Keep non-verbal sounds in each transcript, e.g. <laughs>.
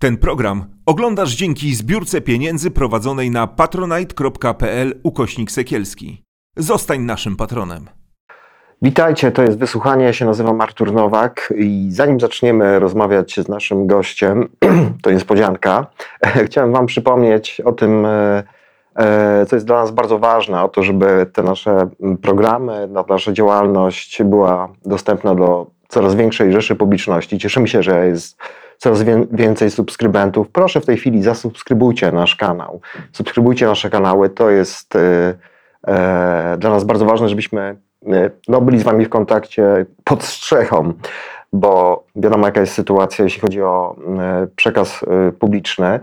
Ten program oglądasz dzięki zbiórce pieniędzy prowadzonej na patronite.pl ukośnik sekielski. Zostań naszym patronem. Witajcie, to jest wysłuchanie. Ja się nazywam Artur Nowak i zanim zaczniemy rozmawiać z naszym gościem, <clears throat> to niespodzianka, <clears throat> chciałem Wam przypomnieć o tym, e, e, co jest dla nas bardzo ważne, o to, żeby te nasze programy, nasza działalność była dostępna do coraz większej rzeszy publiczności. Cieszymy się, że jest coraz więcej subskrybentów. Proszę w tej chwili zasubskrybujcie nasz kanał. Subskrybujcie nasze kanały. To jest e, e, dla nas bardzo ważne, żebyśmy e, no, byli z Wami w kontakcie pod strzechą, bo wiadomo, jaka jest sytuacja, jeśli chodzi o przekaz publiczny.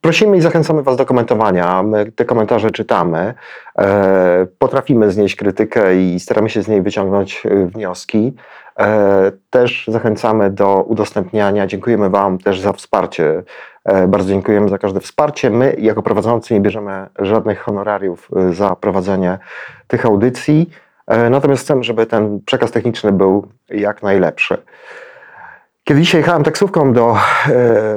Prosimy i zachęcamy Was do komentowania. My te komentarze czytamy. Potrafimy znieść krytykę i staramy się z niej wyciągnąć wnioski. E, też zachęcamy do udostępniania. Dziękujemy Wam też za wsparcie. E, bardzo dziękujemy za każde wsparcie. My, jako prowadzący, nie bierzemy żadnych honorariów e, za prowadzenie tych audycji. Natomiast chcemy, żeby ten przekaz techniczny był jak najlepszy. Kiedy dzisiaj jechałem taksówką do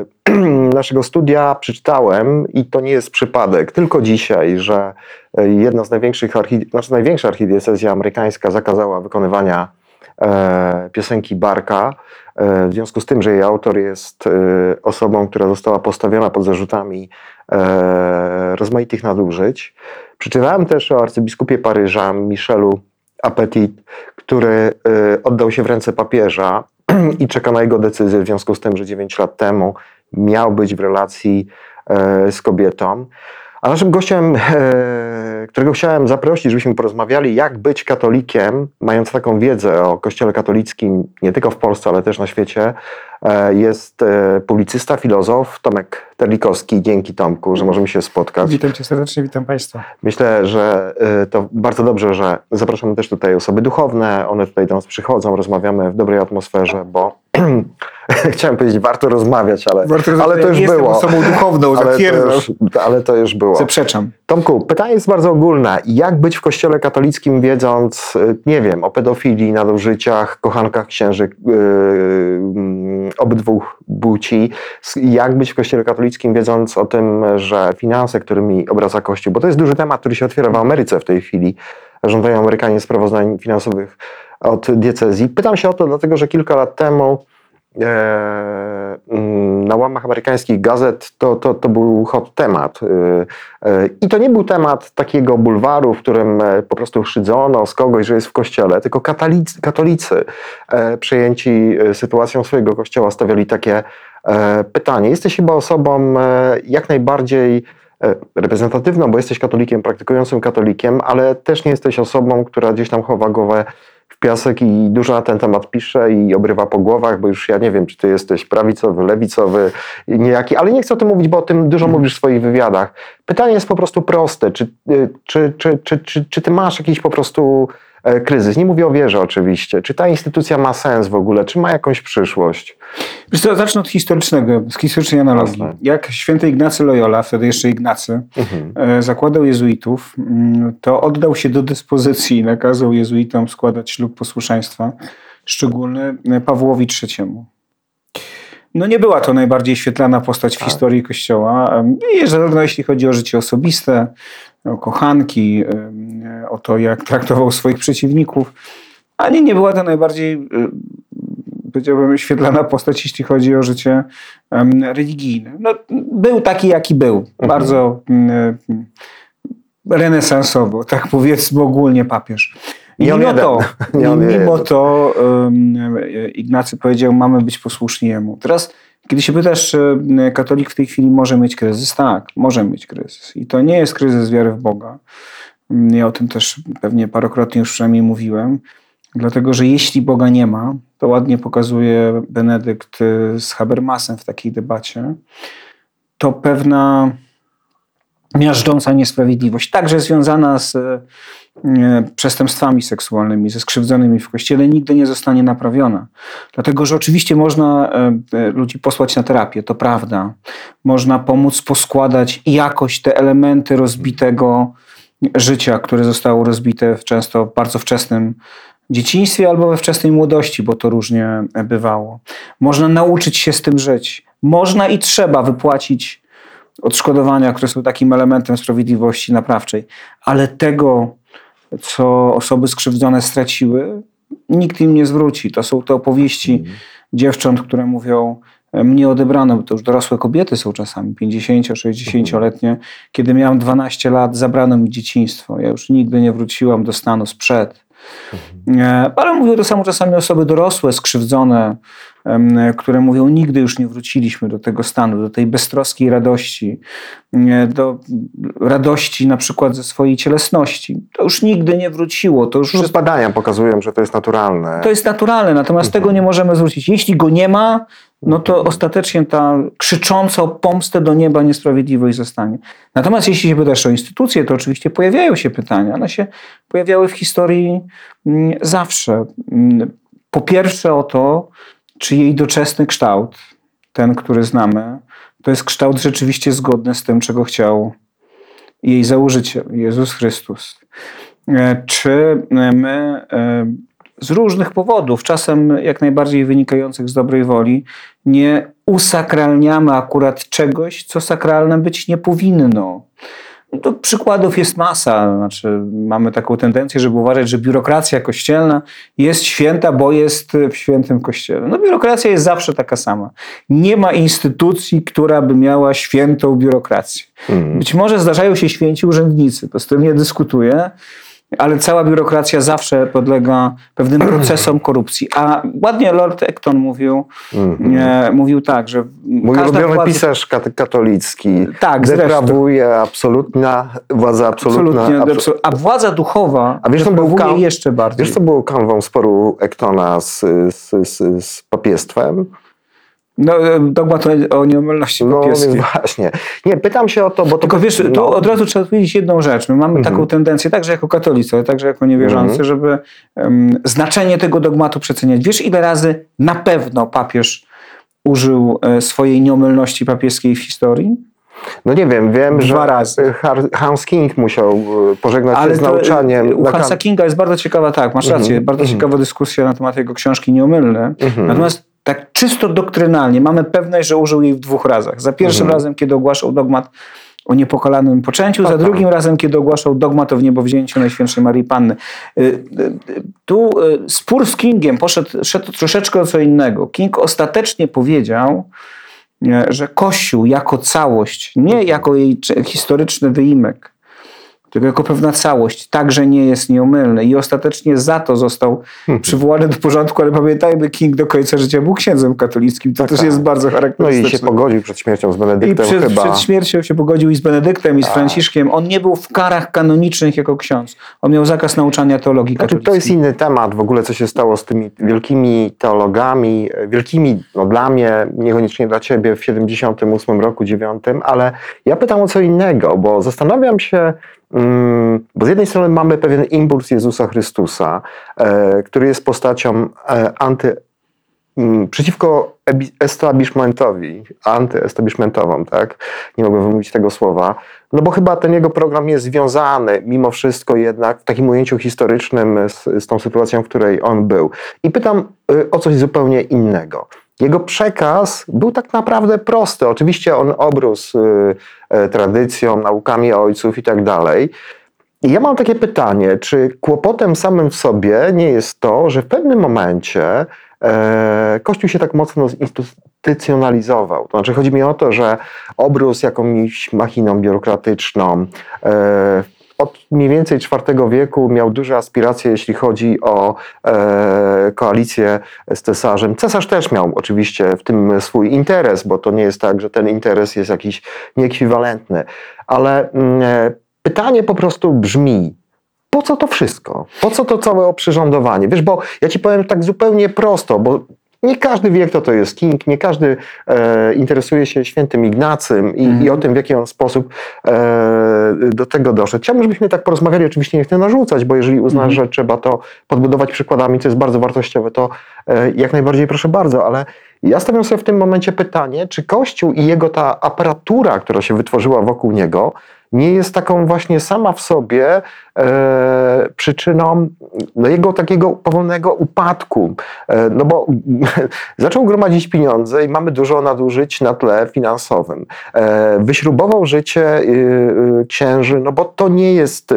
<clears throat> naszego studia, przeczytałem, i to nie jest przypadek, tylko dzisiaj, że jedna z największych, znaczy największa archidiecezja amerykańska zakazała wykonywania piosenki Barka, e, w związku z tym, że jej autor jest e, osobą, która została postawiona pod zarzutami rozmaitych nadużyć. Przeczytałem też o arcybiskupie Paryża, Michelu Appetit, który oddał się w ręce papieża <clears throat> i czeka na jego decyzję w związku z tym, że 9 lat temu miał być w relacji z kobietą. A naszym gościem, e, którego chciałem zaprosić, żebyśmy porozmawiali, jak być katolikiem, mając taką wiedzę o Kościele katolickim nie tylko w Polsce, ale też na świecie, jest e, publicysta, filozof Tomek Terlikowski. Dzięki Tomku, że możemy się spotkać. Witam cię serdecznie, witam Państwa. Myślę, że to bardzo dobrze, że zapraszamy też tutaj osoby duchowne. One tutaj do nas przychodzą, rozmawiamy w dobrej atmosferze, bo <clears throat> Chciałem powiedzieć, warto rozmawiać, ale, warto ale to już było. osobą duchowną, ale to, już, ale to już było. Zaprzeczam. Tomku, pytanie jest bardzo ogólne. Jak być w kościele katolickim, wiedząc, y, nie wiem, o pedofilii, nadużyciach, kochankach księży yy, obydwu płci? Jak być w kościele katolickim, wiedząc o tym, że finanse, którymi obraca Kościół, bo to jest duży temat, który się otwiera w Ameryce w tej chwili, żądają Amerykanie sprawozdań finansowych od diecezji. Pytam się o to, dlatego że kilka lat temu mm, na łamach amerykańskich gazet to, to, to był hot temat. E, e, I to nie był temat takiego bulwaru, w którym po prostu szydzono z kogoś, że jest w kościele, tylko katolicy, katolicy przejęci sytuacją swojego kościoła stawiali takie pytanie. Jesteś chyba osobą jak najbardziej reprezentatywną, bo jesteś katolikiem, praktykującym katolikiem, ale też nie jesteś osobą, która gdzieś tam chowa głowę piasek i dużo na ten temat pisze i obrywa po głowach, bo już ja nie wiem, czy ty jesteś prawicowy, lewicowy, niejaki, ale nie chcę o tym mówić, bo o tym dużo mówisz w swoich wywiadach. Pytanie jest po prostu proste. Czy, czy, czy, czy, czy, czy ty masz jakiś po prostu kryzys. Nie mówię o wierze oczywiście. Czy ta instytucja ma sens w ogóle? Czy ma jakąś przyszłość? Wiesz co, zacznę od historycznego, z historycznej analogii. Jasne. Jak święty Ignacy Loyola, wtedy jeszcze Ignacy, mhm. E, zakładał jezuitów, mm, to oddał się do dyspozycji i nakazał jezuitom składać ślub posłuszeństwa, szczególny e, Pawłowi III. No nie była to najbardziej świetlana postać w tak. historii Kościoła, zarówno jeśli chodzi o życie osobiste, o kochanki, o to, jak traktował swoich przeciwników, ani nie była to najbardziej, powiedziałbym, świetlana postać, jeśli chodzi o życie religijne. No, był taki, jaki był. Mhm. Bardzo renesansowy, tak powiedzmy ogólnie papież. Mimo to, mimo to Ignacy powiedział, mamy być posłuszni Jemu. Teraz kiedy się pytasz, czy katolik w tej chwili może mieć kryzys, tak, może mieć kryzys. I to nie jest kryzys wiary w Boga. Ja o tym też pewnie parokrotnie już przynajmniej mówiłem. Dlatego, że jeśli Boga nie ma, to ładnie pokazuje Benedykt z Habermasem w takiej debacie, to pewna miażdżąca niesprawiedliwość, także związana z e, przestępstwami seksualnymi, ze skrzywdzonymi w kościele, nigdy nie zostanie naprawiona. Dlatego, że oczywiście można e, ludzi posłać na terapię, to prawda. Można pomóc poskładać jakoś te elementy rozbitego życia, które zostało rozbite w często bardzo wczesnym dzieciństwie albo we wczesnej młodości, bo to różnie bywało. Można nauczyć się z tym żyć można i trzeba wypłacić odszkodowania, które są takim elementem sprawiedliwości naprawczej, ale tego, co osoby skrzywdzone straciły, nikt im nie zwróci. To są te opowieści mm. dziewcząt, które mówią, mnie odebrano, bo to już dorosłe kobiety są czasami, 50-60-letnie. Kiedy miałam 12 lat, zabrano mi dzieciństwo. Ja już nigdy nie wróciłam do stanu sprzed. Mhm. Ale mówią to samo czasami osoby dorosłe, skrzywdzone, które mówią, nigdy już nie wróciliśmy do tego stanu, do tej beztroskiej radości, do radości na przykład ze swojej cielesności. To już nigdy nie wróciło. To już no, Badania pokazują, że to jest naturalne. To jest naturalne, natomiast mhm. tego nie możemy zwrócić. Jeśli go nie ma, no to ostatecznie ta krzycząca o pomstę do nieba niesprawiedliwość zostanie. Natomiast jeśli się pytasz o instytucje, to oczywiście pojawiają się pytania. One się pojawiały w historii mm, zawsze. Mm, po pierwsze o to, czy jej doczesny kształt, ten, który znamy, to jest kształt rzeczywiście zgodny z tym, czego chciał jej założyciel, Jezus Chrystus. E, czy my e, z różnych powodów, czasem jak najbardziej wynikających z dobrej woli, nie usakralniamy akurat czegoś, co sakralne być nie powinno. To przykładów jest masa. Znaczy, mamy taką tendencję, żeby uważać, że biurokracja kościelna jest święta, bo jest w świętym kościele. No, biurokracja jest zawsze taka sama. Nie ma instytucji, która by miała świętą biurokrację. Mhm. Być może zdarzają się święci urzędnicy, to z tym nie dyskutuję, ale cała biurokracja zawsze podlega pewnym <clears throat> procesom korupcji. A ładnie Lord Acton mówił, mm-hmm. e, mówił tak, że Mój ulubiony władza... pisarz katolicki tak, deprawuje absolutna, władza absolutna. Absolutnie, a władza duchowa a wiesz, co było kam- jeszcze bardziej. Wiesz co było kanwą sporu Actona z, z, z, z papiestwem? No, e, dogmat o nieomylności no, więc <laughs> właśnie. Nie, pytam się o to, bo to... Tylko wiesz, no. tu od razu trzeba powiedzieć jedną rzecz. My mamy taką mhm. tendencję, także jako katolicy, ale także jako niewierzący, mhm. żeby um, znaczenie tego dogmatu przeceniać. Wiesz, ile razy na pewno papież użył e, swojej nieomylności papieskiej w historii? No nie wiem, wiem, Dwa że razy. Hans King musiał e, pożegnać Ale się z nauczaniem. U Hansa Kinga jest bardzo ciekawa, tak, masz rację, mhm. bardzo ciekawa dyskusja na temat jego książki Nieomylne. Natomiast tak czysto doktrynalnie mamy pewność, że użył jej w dwóch razach. Za pierwszym mhm. razem, kiedy ogłaszał dogmat o niepokalanym poczęciu, za drugim razem, kiedy ogłaszał dogmat o wniebowzięciu Najświętszej Marii Panny. Y, y, tu y, spór z Kingiem poszedł szedł troszeczkę o co innego. King ostatecznie powiedział, że Kościół jako całość, nie jako jej historyczny wyimek, tylko jako pewna całość, także nie jest nieomylny. I ostatecznie za to został hmm. przywołany do porządku, ale pamiętajmy, King do końca życia był księdzem katolickim. To tak, też tak. jest bardzo charakterystyczne. No i się pogodził przed śmiercią z Benedyktem I przed, chyba. przed śmiercią się pogodził i z Benedyktem, i z tak. Franciszkiem. On nie był w karach kanonicznych jako ksiądz. On miał zakaz nauczania teologii znaczy, katolickiej. To jest inny temat w ogóle, co się stało z tymi wielkimi teologami, wielkimi no dla mnie, niekoniecznie dla ciebie w 78 roku, 9, ale ja pytam o co innego, bo zastanawiam się, bo z jednej strony mamy pewien impuls Jezusa Chrystusa, e, który jest postacią e, anty, mm, przeciwko establishmentowi, antyestablishmentową, tak? Nie mogę wymówić tego słowa. No bo chyba ten jego program jest związany mimo wszystko jednak w takim ujęciu historycznym z, z tą sytuacją, w której on był. I pytam y, o coś zupełnie innego. Jego przekaz był tak naprawdę prosty. Oczywiście on obrósł y, e, tradycją, naukami ojców i tak dalej. I ja mam takie pytanie, czy kłopotem samym w sobie nie jest to, że w pewnym momencie e, Kościół się tak mocno zinstytucjonalizował. To znaczy chodzi mi o to, że obrósł jakąś machiną biurokratyczną, e, od mniej więcej IV wieku miał duże aspiracje, jeśli chodzi o e, koalicję z cesarzem. Cesarz też miał oczywiście w tym swój interes, bo to nie jest tak, że ten interes jest jakiś nieekwiwalentny. Ale mm, e, pytanie po prostu brzmi, po co to wszystko? Po co to całe oprzyrządowanie? Wiesz, bo ja ci powiem tak zupełnie prosto, bo nie każdy wie, kto to jest King, nie każdy e, interesuje się świętym Ignacym i, mm. i, o tym, w jaki on sposób e, do tego doszedł. Chciałbym, żebyśmy tak porozmawiali, oczywiście nie chcę narzucać, bo jeżeli uznasz, mm. że trzeba to podbudować przykładami, co jest bardzo wartościowe, to e, jak najbardziej proszę bardzo, ale ja stawiam sobie w tym momencie pytanie, czy Kościół i jego ta aparatura, która się wytworzyła wokół niego, nie jest taką właśnie sama w sobie e, przyczyną no, jego takiego powolnego upadku. E, no bo <laughs> zaczął gromadzić pieniądze i mamy dużo nadużyć na tle finansowym. E, wyśrubował życie y, y, księży, no bo to nie jest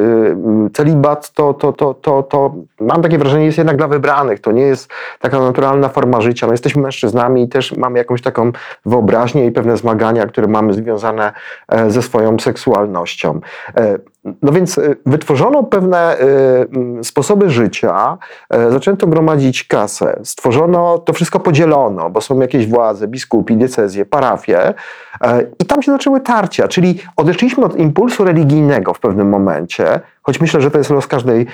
celibat, to, to, to, to, to mam takie wrażenie, jest jednak dla wybranych. To nie jest taka naturalna forma życia. No, jesteśmy mężczyznami i też mamy jakąś taką wyobraźnię i pewne zmagania, które mamy związane e, ze swoją seksualnością. E, no więc e, wytworzono pewne sposoby życia, zaczęto gromadzić kasę, stworzono, to wszystko podzielono, bo są jakieś władze, biskupi, diecezje, parafie i tam się zaczęły tarcia, czyli odeszliśmy od impulsu religijnego w pewnym momencie, choć myślę, że to jest los każdej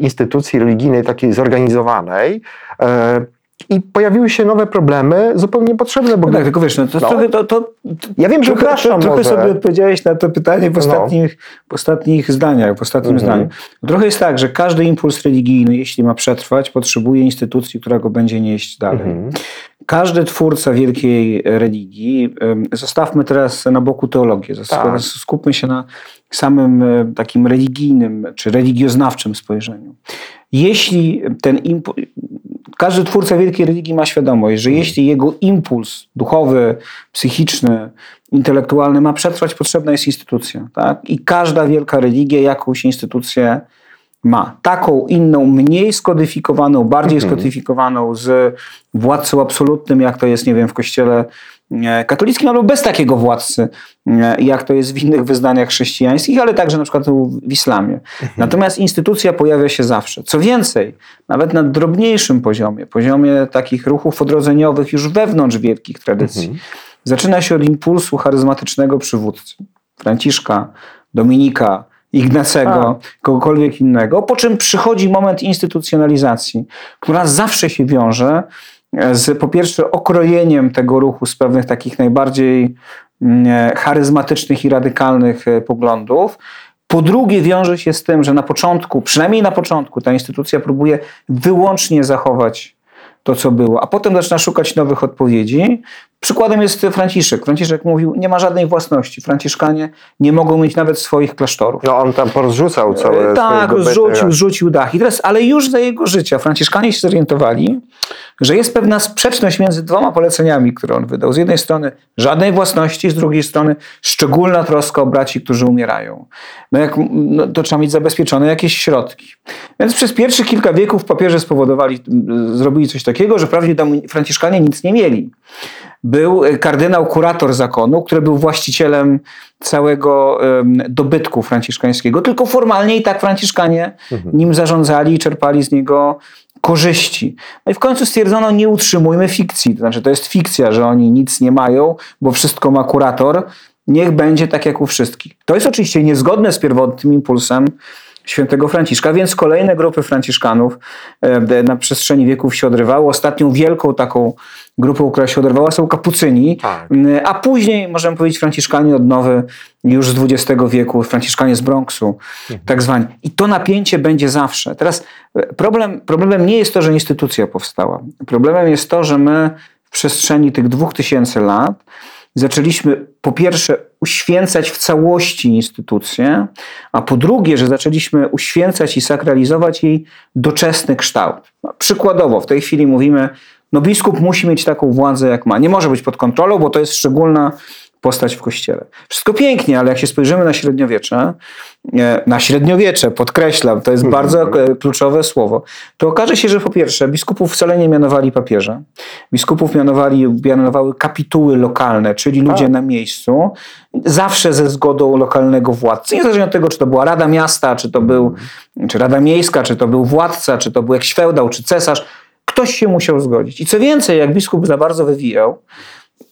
instytucji religijnej, takiej zorganizowanej, i pojawiły się nowe problemy, zupełnie niepotrzebne. Bo no tak, tylko wiesz, no to, no. Trochę, to, to, ja wiem, że trochę, trochę może. sobie odpowiedziałeś na to pytanie w no. ostatnich, no. w ostatnich zdaniach, w ostatnim mhm. zdaniu. Trochę jest tak, że każdy impuls religijny, jeśli ma przetrwać, potrzebuje instytucji, która go będzie nieść dalej. Mhm. Każdy twórca wielkiej religii, zostawmy teraz na boku teologię, tak. skupmy się na samym e, takim religijnym czy religioznawczym spojrzeniu. Jeśli ten impuls, każdy twórca wielkiej religii ma świadomość, że jeśli jego impuls duchowy, psychiczny, intelektualny ma przetrwać, potrzebna jest instytucja. Tak? I każda wielka religia jakąś instytucję ma. Taką, inną, mniej skodyfikowaną, bardziej mhm. skodyfikowaną z władcą absolutnym, jak to jest, nie wiem, w kościele katolickim, albo bez takiego władcy, e, jak to jest w innych wyznaniach chrześcijańskich, ale także na przykład w islamie. Mhm. Natomiast instytucja pojawia się zawsze. Co więcej, nawet na drobniejszym poziomie, poziomie takich ruchów odrodzeniowych już wewnątrz wielkich tradycji, mhm. zaczyna się od impulsu charyzmatycznego przywódcy. Franciszka, Dominika, Ignacego, A. kogokolwiek innego, po czym przychodzi moment instytucjonalizacji, która zawsze się wiąże z po pierwsze okrojeniem tego ruchu z pewnych takich najbardziej mm, e, charyzmatycznych i radykalnych e, poglądów. Po drugie, wiąże się z tym, że na początku, przynajmniej na początku, ta instytucja próbuje wyłącznie zachować to, co było, a potem zaczyna szukać nowych odpowiedzi. Przykładem jest Franciszek. Franciszek mówił, nie ma żadnej własności. Franciszkanie nie mogą mieć nawet swoich klasztorów. No on tam porzucał całe e, Tak, zrzucił, zrzucił dach. I teraz, ale już za jego życia Franciszkanie się zorientowali, że jest pewna sprzeczność między dwoma poleceniami, które on wydał. Z jednej strony żadnej własności, z drugiej strony szczególna troska o braci, którzy umierają. No jak, no to trzeba mieć zabezpieczone jakieś środki. Więc przez pierwszych kilka wieków papieże spowodowali, zrobili coś takiego, że prawdzie Franciszkanie nic nie mieli był kardynał kurator zakonu, który był właścicielem całego dobytku franciszkańskiego, tylko formalnie i tak franciszkanie mhm. nim zarządzali i czerpali z niego korzyści. No i w końcu stwierdzono, nie utrzymujmy fikcji. To znaczy, to jest fikcja, że oni nic nie mają, bo wszystko ma kurator. Niech będzie tak jak u wszystkich. To jest oczywiście niezgodne z pierwotnym impulsem świętego Franciszka, więc kolejne grupy Franciszkanów e, na przestrzeni wieków się odrywały. Ostatnią wielką taką grupą, która się odrywała są kapucyni, tak. a później możemy powiedzieć Franciszkanie odnowy już z XX wieku, Franciszkanie z Bronxu, mhm. tak zwani. I to napięcie będzie zawsze. Teraz e, problem, problemem nie jest to, że instytucja powstała. Problemem jest to, że my w przestrzeni tych dwóch tysięcy lat zaczęliśmy po pierwsze uświęcać w całości instytucję, a po drugie, że zaczęliśmy uświęcać i sakralizować jej doczesny kształt. Przykładowo, w tej chwili mówimy, no biskup musi mieć taką władzę, jak ma. Nie może być pod kontrolą, bo to jest szczególna postać w kościele. Wszystko pięknie, ale jak się spojrzymy na średniowiecze, e, na średniowiecze, podkreślam, to jest mhm. bardzo e, kluczowe słowo, to okaże się, że po pierwsze biskupów wcale nie mianowali papieża. Biskupów mianowali, mianowały kapituły lokalne, czyli ludzie na miejscu, zawsze ze zgodą lokalnego władcy. Niezależnie od tego, czy to była Rada Miasta, czy to był, czy Rada Miejska, czy to był władca, czy to był jakiś feudał, czy cesarz, ktoś się musiał zgodzić. I co więcej, jak biskup za bardzo wywijał,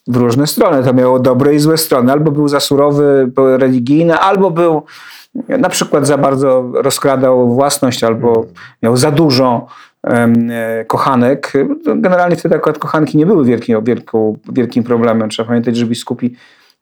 w różne strony. To miało dobre i złe strony. Albo był za surowy, religijny, albo był na przykład za bardzo rozkradał własność, albo miał za dużo kochanek. Generalnie wtedy akurat kochanki nie były wielkim, wielką, wielkim problemem. Trzeba pamiętać, że biskupi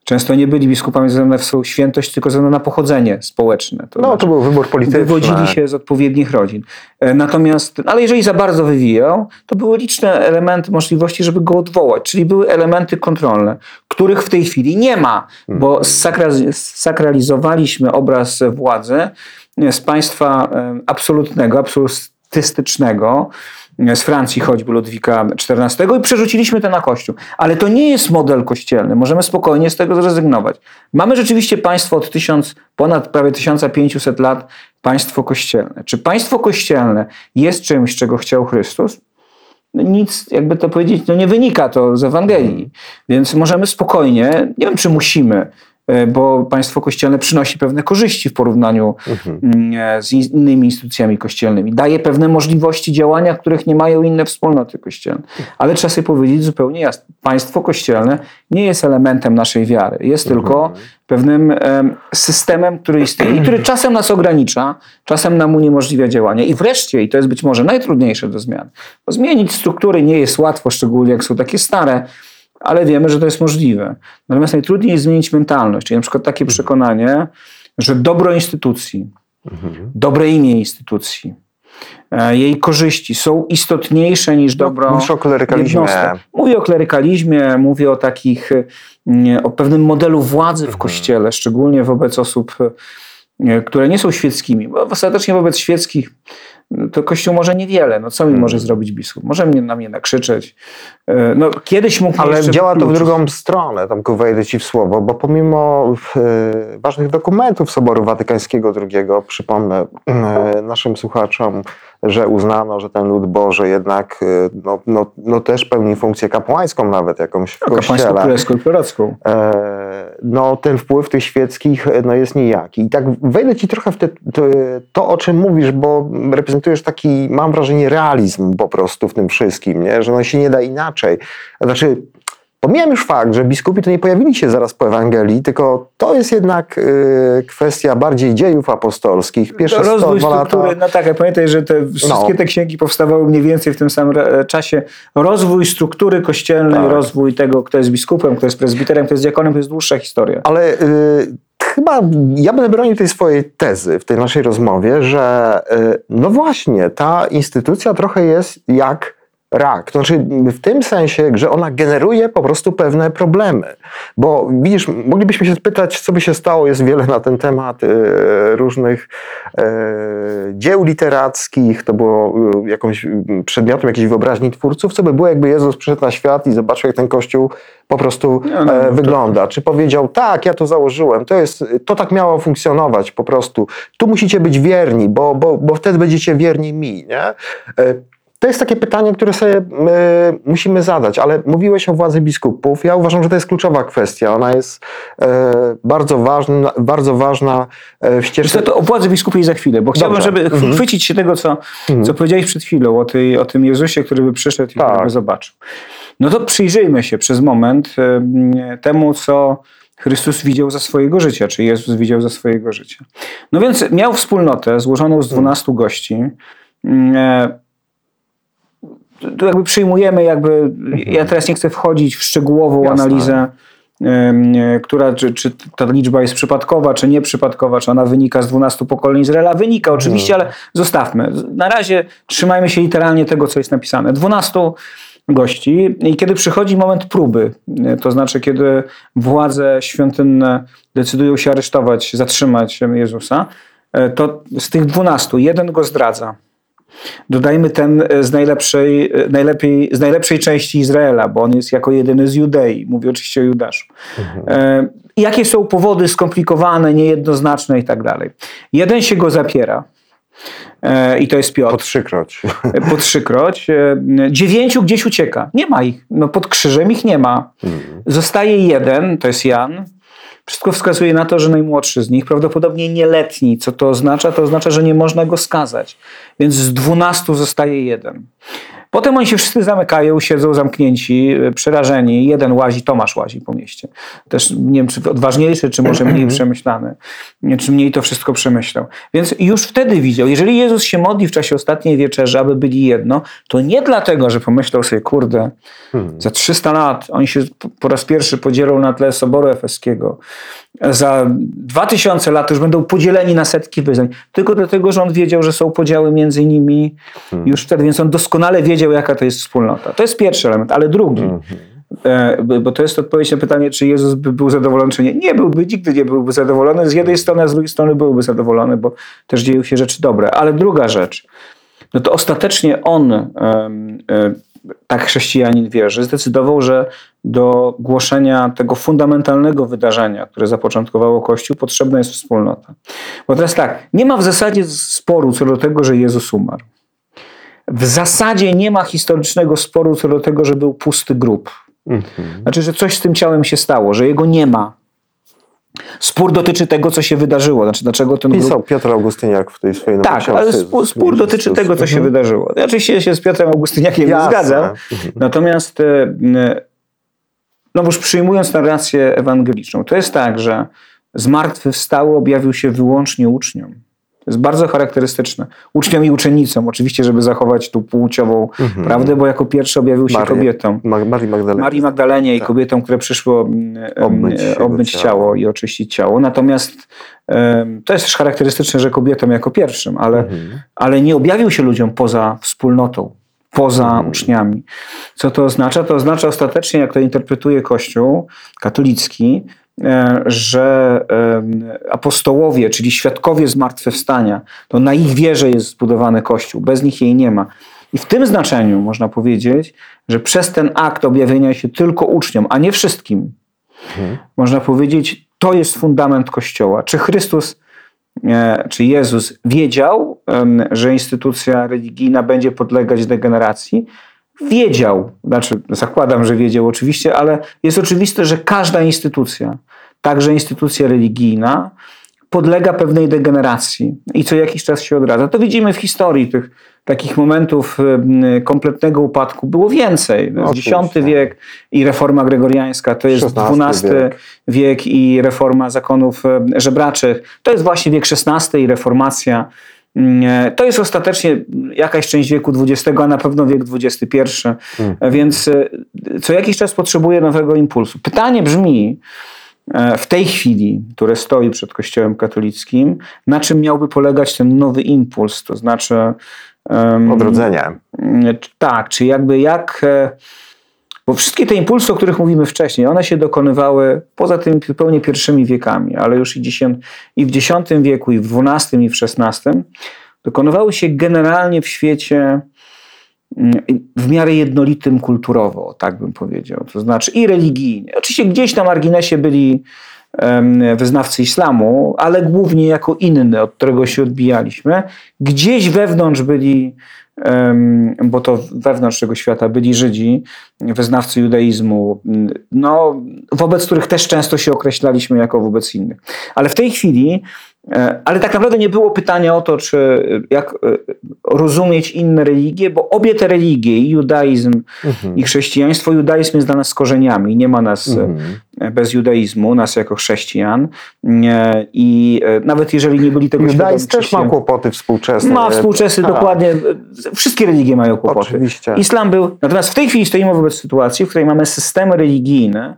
Często nie byli biskupami ze względu na swoją świętość, tylko ze na pochodzenie społeczne. To no, znaczy, to był wybór polityczny. Wywodzili się z odpowiednich rodzin. E, natomiast, ale jeżeli za bardzo wywijał, to były liczne elementy możliwości, żeby go odwołać, czyli były elementy kontrolne, których w tej chwili nie ma, bo mhm. sakralizowaliśmy obraz władzy z państwa absolutnego, absolutystycznego, z Francji choćby Ludwika XIV i przerzuciliśmy to na Kościół. Ale to nie jest model kościelny. Możemy spokojnie z tego zrezygnować. Mamy rzeczywiście państwo od tysiąc, ponad prawie 1500 lat, państwo kościelne. Czy państwo kościelne jest czymś, czego chciał Chrystus? No nic, jakby to powiedzieć, no nie wynika to z Ewangelii. Więc możemy spokojnie, nie wiem czy musimy, bo państwo kościelne przynosi pewne korzyści w porównaniu mhm. Mm, e, z innymi instytucjami kościelnymi. Daje pewne możliwości działania, których nie mają inne wspólnoty kościelne. Ale trzeba sobie powiedzieć zupełnie jasno. Państwo kościelne nie jest elementem naszej wiary. Jest mhm. tylko pewnym systemem, który istnieje i który czasem nas ogranicza, czasem nam uniemożliwia działanie. I wreszcie, i to jest być może najtrudniejsze do zmian, bo zmienić struktury nie jest łatwo, szczególnie jak są takie stare, ale wiemy, że to jest możliwe. Natomiast najtrudniej jest zmienić mentalność, czyli na przykład takie mhm. przekonanie, że dobro instytucji, mhm. dobre imię instytucji, e, jej korzyści są istotniejsze niż no, dobro Mówisz o klerykalizmie. Jednostek. Mówię o klerykalizmie, mówię o takich, mm, o pewnym modelu władzy w mhm. Kościele, szczególnie wobec osób, e, które nie są świeckimi, bo ostatecznie wobec świeckich to Kościół może niewiele. No co mi hmm. może zrobić biskup? Może mnie, na mnie nakrzyczeć. E, no, kiedyś mógł Ale działa to w drugą stronę, tam wejdę ci w słowo, bo pomimo e, ważnych dokumentów Soboru Watykańskiego II, przypomnę e, naszym słuchaczom, że uznano, że ten lud Boży jednak no, no, no też pełni funkcję kapłańską nawet jakąś w no, kościele. Królewską. no ten wpływ tych świeckich no, jest nijaki. I tak wejdę ci trochę w te, to, to, o czym mówisz, bo reprezentujesz reprezentujesz taki, mam wrażenie, realizm po prostu w tym wszystkim, nie? że no się nie da inaczej. Znaczy, Pomijam już fakt, że biskupi to nie pojawili się zaraz po Ewangelii, tylko to jest jednak y, kwestia bardziej dziejów apostolskich. Pierwsze Rozwój struktury, lata... no tak, pamiętaj, że te wszystkie no. te księgi powstawały mniej więcej w tym samym czasie. Rozwój struktury kościelnej, tak. rozwój tego, kto jest biskupem, kto jest prezbiterem, kto jest diakonem, to jest dłuższa historia. Ale y, chyba ja będę bronił tej swojej tezy w tej naszej rozmowie, że y, no właśnie, ta instytucja trochę jest jak rak. To znaczy w tym sensie, że ona generuje po prostu pewne problemy. Bo widzisz, moglibyśmy się spytać, co by się stało, jest wiele na ten temat e, różnych e, dzieł literackich, to było e, jakąś przedmiotem jakiejś wyobraźni twórców, co by było, jakby Jezus przyszedł na świat i zobaczył, jak ten kościół po prostu no, no, wygląda. To... Czy powiedział, tak, ja to założyłem, to, jest, to tak miało funkcjonować po prostu. Tu musicie być wierni, bo, bo, bo wtedy będziecie wierni mi. Nie? To jest takie pytanie, które sobie musimy zadać, ale mówiłeś o władzy biskupów. Ja uważam, że to jest kluczowa kwestia. Ona jest e, bardzo ważna, bardzo ważna e, w ścieżce. To o władzy biskupów za chwilę, bo chciałbym, żeby mhm. chwycić się tego, co, mhm. co powiedziałeś przed chwilą, o, tej, o tym Jezusie, który by przyszedł i tak. by zobaczył. No to przyjrzyjmy się przez moment e, temu, co Chrystus widział za swojego życia, czy Jezus widział za swojego życia. No więc miał wspólnotę złożoną z dwunastu gości tu jakby przyjmujemy jakby, ja teraz nie chcę wchodzić w szczegółową Jasne. analizę, która, czy, czy ta liczba jest przypadkowa, czy nieprzypadkowa, czy ona wynika z 12 pokoleń Izraela. Wynika oczywiście, mhm. ale zostawmy. Na razie trzymajmy się literalnie tego, co jest napisane. 12 gości i kiedy przychodzi moment próby, to znaczy kiedy władze świątynne decydują się aresztować, zatrzymać Jezusa, e, to z tych 12 jeden go zdradza. Dodajmy ten e, z najlepszej, e, najlepiej, z najlepszej części Izraela, bo on jest jako jedyny z Judei. Mówię oczywiście o Judaszu. Mhm. E, jakie są powody skomplikowane, niejednoznaczne i tak dalej. Jeden się go zapiera. I to jest Piotr. Po trzykroć. Po trzykroć. Dziewięciu gdzieś ucieka. Nie ma ich. No pod krzyżem ich nie ma. Mhm. Zostaje jeden, to jest Jan. Wszystko wskazuje na to, że najmłodszy z nich, prawdopodobnie nieletni. Co to oznacza? To oznacza, że nie można go skazać. Więc z dwunastu zostaje jeden. Potem oni się wszyscy zamykają, siedzą zamknięci, e, przerażeni. Jeden łazi, Tomasz łazi po mieście. Też nie wiem, czy odważniejszy, czy może mniej przemyślany. Czy mniej to wszystko przemyślał. Więc już wtedy widział, jeżeli Jezus się modli w czasie ostatniej wieczerzy, aby byli jedno, to nie dlatego, że pomyślał sobie, kurde, hmm. za 300 lat oni się po raz pierwszy podzielą na tle Soboru Efeskiego. Za 2000 lat już będą podzieleni na setki wyznań. Tylko dlatego, że on wiedział, że są podziały między nimi hmm. już wtedy, więc on doskonale wiedział, wiedział, jaka to jest wspólnota. To jest pierwszy element, ale drugi. Mhm. E, bo to jest odpowiedź na pytanie, czy Jezus by był zadowolony, czy nie. Nie byłby, nigdy nie byłby zadowolony. Z jednej strony, a z drugiej strony byłby zadowolony, bo też dzieją się rzeczy dobre. Ale druga rzecz, no to ostatecznie on, e, tak chrześcijanin wierzy, zdecydował, że do głoszenia tego fundamentalnego wydarzenia, które zapoczątkowało Kościół, potrzebna jest wspólnota. Bo teraz tak, nie ma w zasadzie sporu co do tego, że Jezus umarł. W zasadzie nie ma historycznego sporu co do tego, że był pusty grób. Mhm. Znaczy, że coś z tym ciałem się stało, że jego nie ma. Spór dotyczy tego, co się wydarzyło. Znaczy, dlaczego ten Pisał. Piotr Augustyniak w tej swojej Tak, ale spór, spór dotyczy tego, co się mhm. wydarzyło. Ja oczywiście się z Piotrem Augustyniakiem nie zgadzam. Mhm. Natomiast e, no już przyjmując narrację ewangeliczną, to jest tak, że zmartwychwstały objawił się wyłącznie uczniom. To jest bardzo charakterystyczne. Uczniom i uczennicom, oczywiście, żeby zachować tu płciową mhm. prawdę, bo jako pierwszy objawił się Marię, kobietom. Marii Magdalenie. Marii Magdalenie i tak. kobietom, które przyszło mm, obmyć, obmyć ciało. ciało. i oczyścić ciało. Natomiast to jest też charakterystyczne, że kobietom jako pierwszym, ale, mhm. ale nie objawił się ludziom poza wspólnotą, poza mhm. uczniami. Co to oznacza? To oznacza ostatecznie, jak to interpretuje Kościół katolicki, że apostołowie, czyli świadkowie zmartwychwstania, to na ich wierze jest zbudowany Kościół, bez nich jej nie ma. I w tym znaczeniu można powiedzieć, że przez ten akt objawienia się tylko uczniom, a nie wszystkim, hmm. można powiedzieć, to jest fundament Kościoła. Czy Chrystus, e, czy Jezus wiedział, że instytucja religijna będzie podlegać degeneracji? Wiedział, znaczy zakładam, że wiedział oczywiście, ale jest oczywiste, że każda instytucja, także instytucja religijna, podlega pewnej degeneracji i co jakiś czas się odradza. To widzimy w historii tych takich momentów kompletnego upadku było więcej. No, X wiek i reforma gregoriańska, to jest XII wiek. wiek i reforma zakonów żebraczych, to jest właśnie wiek XVI i reformacja to jest ostatecznie jakaś część wieku XX, a na pewno wiek XXI, hmm. więc e, co jakiś czas potrzebuje nowego impulsu. Pytanie brzmi e, w tej chwili, które stoi przed Kościołem katolickim, na czym miałby polegać ten nowy impuls, to znaczy um, odrodzenie. Tak, czy jakby jak e, bo wszystkie te impulsy, o których mówimy wcześniej, one się dokonywały poza tymi zupełnie pierwszymi wiekami, ale już i, i w X wieku, i w XII, i w XVI, dokonywały się generalnie w świecie mm, w miarę jednolitym kulturowo, tak bym powiedział. To znaczy i religijnie. Oczywiście gdzieś na marginesie byli wyznawcy islamu, ale głównie jako inny, od którego się odbijaliśmy. Gdzieś wewnątrz byli bo to wewnątrz tego świata byli Żydzi, wyznawcy judaizmu, no, wobec których też często się określaliśmy jako wobec innych. Ale w tej chwili E, ale tak naprawdę nie było pytania o to, czy jak e, rozumieć inne religie, bo obie te religie, i judaizm, mhm. i chrześcijaństwo, judaizm jest dla nas korzeniami. Nie ma nas e, mhm. Bez judaizmu, nas jako chrześcijan. I nawet jeżeli nie byli tego Judaizm też ma kłopoty współczesne. Ma współczesne, dokładnie. Wszystkie religie mają kłopoty. Oczywiście. Islam był. Natomiast w tej chwili stoimy wobec sytuacji, w której mamy systemy religijne,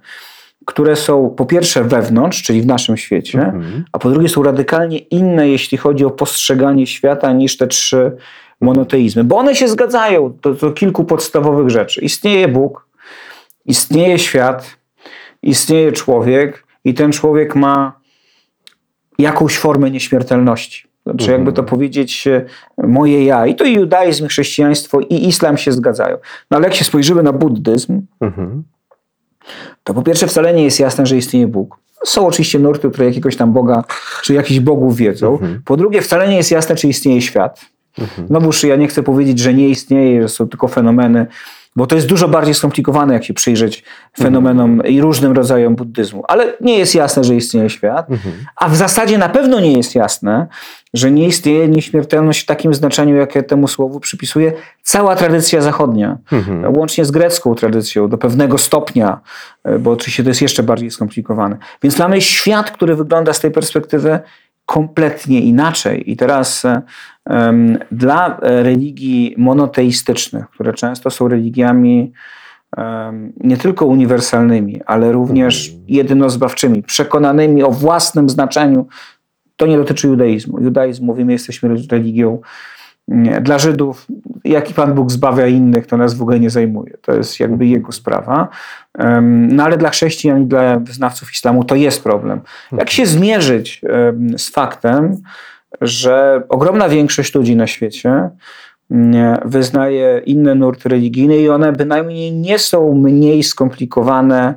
które są po pierwsze wewnątrz, czyli w naszym świecie, mhm. a po drugie są radykalnie inne, jeśli chodzi o postrzeganie świata, niż te trzy monoteizmy. Bo one się zgadzają do, do kilku podstawowych rzeczy. Istnieje Bóg, istnieje świat, istnieje człowiek i ten człowiek ma jakąś formę nieśmiertelności. Znaczy, mhm. jakby to powiedzieć, e, moje ja. I to i judaizm, i chrześcijaństwo, i islam się zgadzają. No ale jak się spojrzymy na buddyzm, mhm to po pierwsze wcale nie jest jasne, że istnieje Bóg. Są oczywiście nurty, które jakiegoś tam Boga, czy jakichś bogów wiedzą. Mhm. Po drugie, wcale nie jest jasne, czy istnieje świat. Mhm. Znowuż ja nie chcę powiedzieć, że nie istnieje, że są tylko fenomeny bo to jest dużo bardziej skomplikowane, jak się przyjrzeć fenomenom mhm. i różnym rodzajom buddyzmu. Ale nie jest jasne, że istnieje świat, mhm. a w zasadzie na pewno nie jest jasne, że nie istnieje nieśmiertelność w takim znaczeniu, jakie temu słowu przypisuje cała tradycja zachodnia, mhm. łącznie z grecką tradycją do pewnego stopnia, e, bo oczywiście to jest jeszcze bardziej skomplikowane. Więc mamy świat, który wygląda z tej perspektywy kompletnie inaczej. I teraz um, dla religii monoteistycznych, które często są religiami um, nie tylko uniwersalnymi, ale również mhm. jedynozbawczymi, przekonanymi o własnym znaczeniu, to nie dotyczy judaizmu. Judaizm, mówimy, jesteśmy religią Nie, dla Żydów, jaki Pan Bóg zbawia innych, to nas w ogóle nie zajmuje. To jest jakby jego sprawa. No ale dla chrześcijan i dla wyznawców islamu to jest problem. Jak się zmierzyć z faktem, że ogromna większość ludzi na świecie wyznaje inne nurty religijne i one bynajmniej nie są mniej skomplikowane,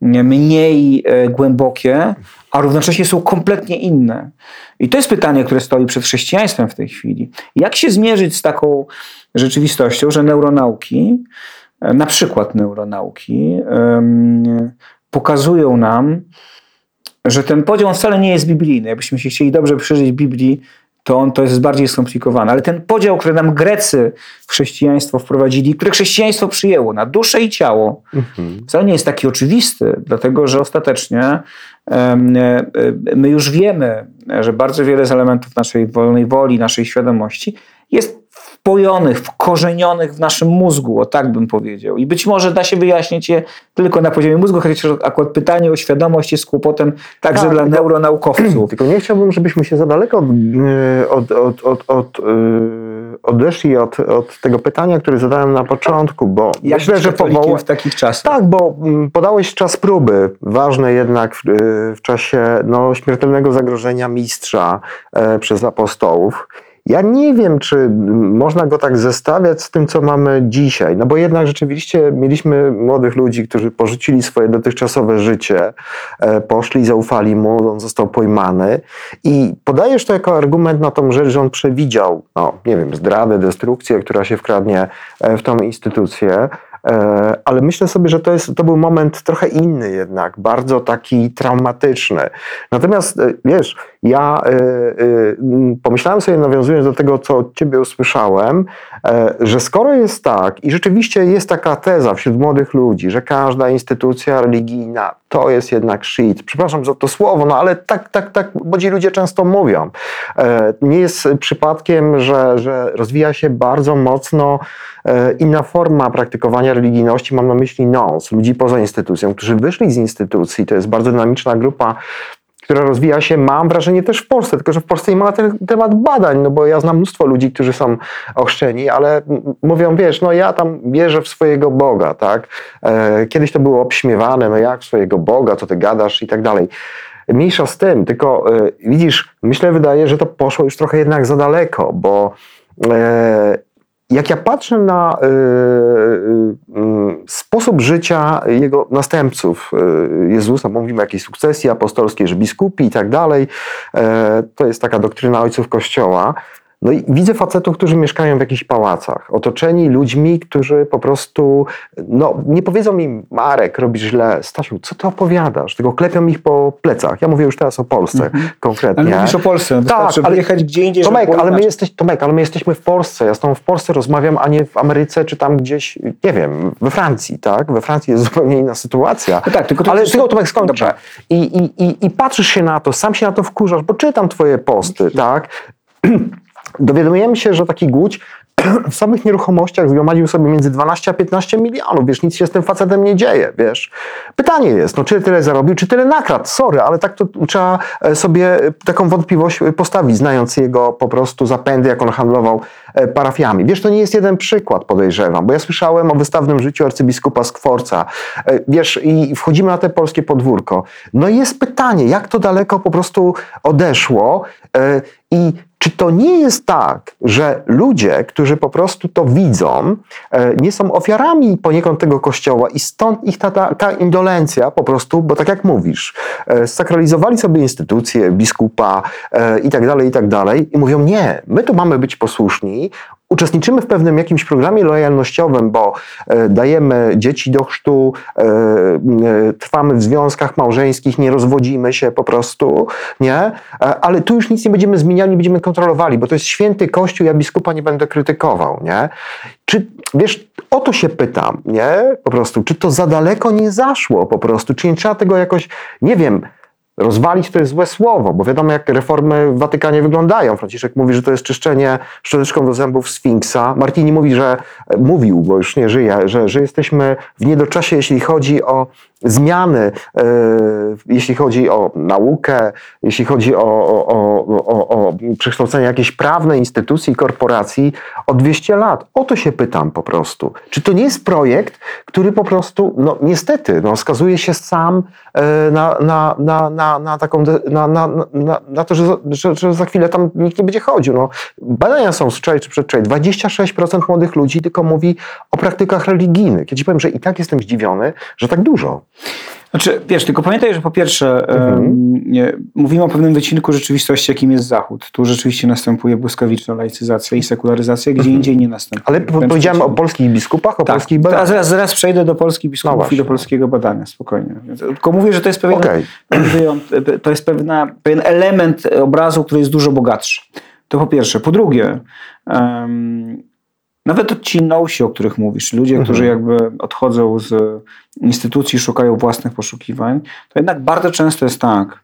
mniej e, głębokie, a równocześnie są kompletnie inne. I to jest pytanie, które stoi przed chrześcijaństwem w tej chwili. Jak się zmierzyć z taką rzeczywistością, że neuronauki, e, na przykład neuronauki, pokazują nam, że ten podział wcale nie jest biblijny. Jakbyśmy się chcieli dobrze przyjrzeć Biblii, to on to jest bardziej skomplikowane. Ale ten podział, który nam Grecy w chrześcijaństwo wprowadzili, które chrześcijaństwo przyjęło na duszę i ciało, mhm. wcale nie jest taki oczywisty, dlatego że ostatecznie e, my już wiemy, że bardzo wiele z elementów naszej wolnej woli, naszej świadomości jest wpojonych, wkorzenionych w naszym mózgu, o tak bym powiedział. I być może da się wyjaśnić je tylko na poziomie mózgu, chociaż akurat pytanie o świadomość jest kłopotem także tak, dla tylko, neuronaukowców. <clears throat> Tylko nie chciałbym, żebyśmy się za daleko od, od, od, od, od odeszli od, od tego pytania, które zadałem na początku, bo Jak myślę, że powoł... w takich czasach. Tak, bo mm, podałeś czas próby, ważne jednak w, w czasie no, śmiertelnego zagrożenia mistrza e, przez apostołów. Ja nie wiem, czy można go tak zestawiać z tym, co mamy dzisiaj, no bo jednak rzeczywiście mieliśmy młodych ludzi, którzy porzucili swoje dotychczasowe życie, e, poszli, zaufali mu, on został pojmany. I podajesz to jako argument na tą rzecz, że on przewidział, no nie wiem, zdradę, destrukcję, która się wkradnie e, w tą instytucję, E, ale myślę sobie, że to, jest, to był moment trochę inny jednak, bardzo taki traumatyczny. Natomiast wiesz, ja e, pomyślałem sobie, nawiązując do tego, co od ciebie usłyszałem, że skoro jest tak i rzeczywiście jest taka teza wśród młodych ludzi, że każda instytucja religijna to jest jednak shit. Przepraszam za to słowo, no ale tak, tak, tak młodzi ludzie często mówią. Nie jest przypadkiem, że, że rozwija się bardzo mocno inna forma praktykowania religijności mam na myśli NONS, ludzi poza instytucją, którzy wyszli z instytucji. To jest bardzo dynamiczna grupa która rozwija się, mam wrażenie, też w Polsce, tylko że w Polsce nie ma na ten temat badań, no bo ja znam mnóstwo ludzi, którzy są ochrzczeni, ale mówią, wiesz, no ja tam wierzę w swojego Boga, tak? E, kiedyś to było obśmiewane, no jak swojego Boga, co ty gadasz i tak dalej. Mniejsza z tym, tylko e, widzisz, myślę, wydaje, że to poszło już trochę jednak za daleko, bo e, jak ja patrzę na y, y, y, sposób życia jego następców, y, Jezusa, mówimy o jakiejś sukcesji apostolskiej, że biskupi i tak dalej, e, to jest taka doktryna ojców Kościoła, no i widzę facetów, którzy mieszkają w jakichś pałacach, otoczeni ludźmi, którzy po prostu, no nie powiedzą mi, Marek, robisz źle, Stasiu, co ty opowiadasz? Tylko klepią ich po plecach. Ja mówię już teraz o Polsce -hmm. konkretnie. Ale mówisz o Polsce, tak, ale jechać gdzie indziej, Tomek, ale my jesteś, Tomek, ale my jesteśmy w Polsce, ja z tą w Polsce rozmawiam, a nie w Ameryce, czy tam gdzieś, nie wiem, we Francji, tak? We Francji jest zupełnie inna sytuacja. No tak, tylko ale tylko Tomek skończę. I, i, i, I patrzysz się na to, sam się na to wkurzasz, bo czytam twoje posty, tak? <clears throat> dowiadujemy się, że taki Guć <clears throat> w samych nieruchomościach zgromadził sobie między 12 a 15 milionów, wiesz, nic się z tym facetem nie dzieje, wiesz. Pytanie jest, no czy tyle zarobił, czy tyle nakradł, sorry, ale tak to trzeba e, sobie taką wątpliwość postawić, znając jego po prostu zapędy, jak on handlował e, parafiami. Wiesz, to nie jest jeden przykład, podejrzewam, bo ja słyszałem o wystawnym życiu arcybiskupa Skworca, e, wiesz, i wchodzimy na te polskie podwórko. No i jest pytanie, jak to daleko po prostu odeszło i czy to nie jest tak, że ludzie, którzy po prostu to widzą, e, nie są ofiarami poniekąd tego kościoła i stąd ich ta taka indolencja po prostu, bo tak jak mówisz, e, sakralizowali sobie instytucje, biskupa e, i tak dalej, i tak dalej i mówią nie, my tu mamy być posłuszni, uczestniczymy w pewnym jakimś programie lojalnościowym, bo e, dajemy dzieci do chrztu, e, e, trwamy w związkach małżeńskich, nie rozwodzimy się po prostu, nie? Ale tu już nic nie będziemy zmieniali, nie będziemy kontrolowali, bo to jest święty Kościół, ja biskupa nie będę krytykował, nie? Czy, wiesz, o to się pytam, nie? Po prostu, czy to za daleko nie zaszło po prostu, czy nie trzeba tego jakoś, nie wiem, Rozwalić to jest złe słowo, bo wiadomo, jak reformy w Watykanie wyglądają. Franciszek mówi, że to jest czyszczenie szczoteczką do zębów Sfinksa. Martini mówi, że mówił, bo już nie żyje, że, że jesteśmy w niedoczasie, jeśli chodzi o zmiany, e, jeśli chodzi o naukę, jeśli chodzi o, o, o, o, o przekształcenie jakiejś prawnej instytucji, korporacji o 200 lat. O to się pytam po prostu. Czy to nie jest projekt, który po prostu, no niestety, no, skazuje się sam e, na, na, na, na, na taką, na, na, na, na to, że, że, że za chwilę tam nikt nie będzie chodził. No, badania są z wczoraj czy przedwczoraj. 26% młodych ludzi tylko mówi o praktykach religijnych. Ja ci powiem, że i tak jestem zdziwiony, że tak dużo. Znaczy, wiesz, tylko pamiętaj, że po pierwsze mhm. nie, mówimy o pewnym wycinku rzeczywistości, jakim jest Zachód. Tu rzeczywiście następuje błyskawiczna laicyzacja i sekularyzacja, gdzie mhm. indziej nie następuje. Ale po, powiedziałem o polskich biskupach, o tak, polskich badaniach. Zaraz, zaraz przejdę do polskich biskupów no i do polskiego badania, spokojnie. Tylko mówię, że to jest pewien, okay. to jest pewna, pewien element obrazu, który jest dużo bogatszy. To po pierwsze. Po drugie, um, nawet ci nosi, o których mówisz, ludzie, mhm. którzy jakby odchodzą z instytucji, szukają własnych poszukiwań, to jednak bardzo często jest tak,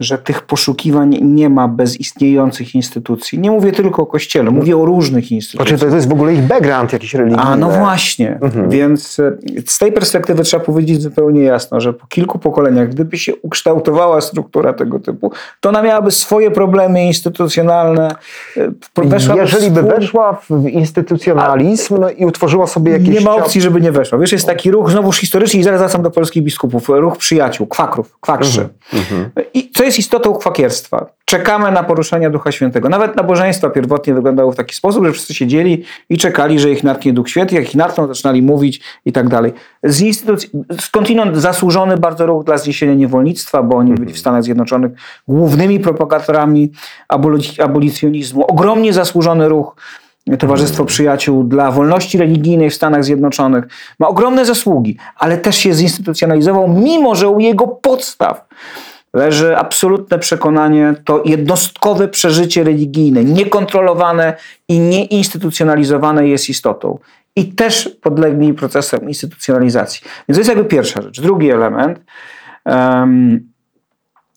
że tych poszukiwań nie ma bez istniejących instytucji. Nie mówię tylko o Kościele, mówię o różnych instytucjach. Znaczy to jest w ogóle ich background jakiś religijny. A no właśnie, mhm. więc e, z tej perspektywy trzeba powiedzieć zupełnie jasno, że po kilku pokoleniach, gdyby się ukształtowała struktura tego typu, to ona miałaby swoje problemy instytucjonalne. E, Jeżeli by weszła w instytucjonalizm i utworzyła sobie jakieś... Nie ma opcji, żeby nie weszła. Wiesz, jest taki ruch, znowuż historyczny i zaraz wracam do polskich biskupów, ruch przyjaciół, kwakrów, kwakrzy. Mhm. Mhm. I co jest istotą kwakierstwa? Czekamy na poruszenie Ducha Świętego. Nawet nabożeństwa pierwotnie wyglądały w taki sposób, że wszyscy siedzieli i czekali, że ich natknie Duch Święty. Jak ich natkną, zaczynali mówić i tak dalej. Z instytucji, skądinąd zasłużony bardzo ruch dla zniesienia niewolnictwa, bo oni byli w Stanach Zjednoczonych głównymi propagatorami abolicjonizmu. Ogromnie zasłużony ruch Towarzystwo Przyjaciół dla Wolności Religijnej w Stanach Zjednoczonych ma ogromne zasługi, ale też się zinstytucjonalizował, mimo że u jego podstaw leży absolutne przekonanie, to jednostkowe przeżycie religijne, niekontrolowane i nieinstytucjonalizowane jest istotą. I też podlegli procesem instytucjonalizacji. Więc to jest jakby pierwsza rzecz. Drugi element um,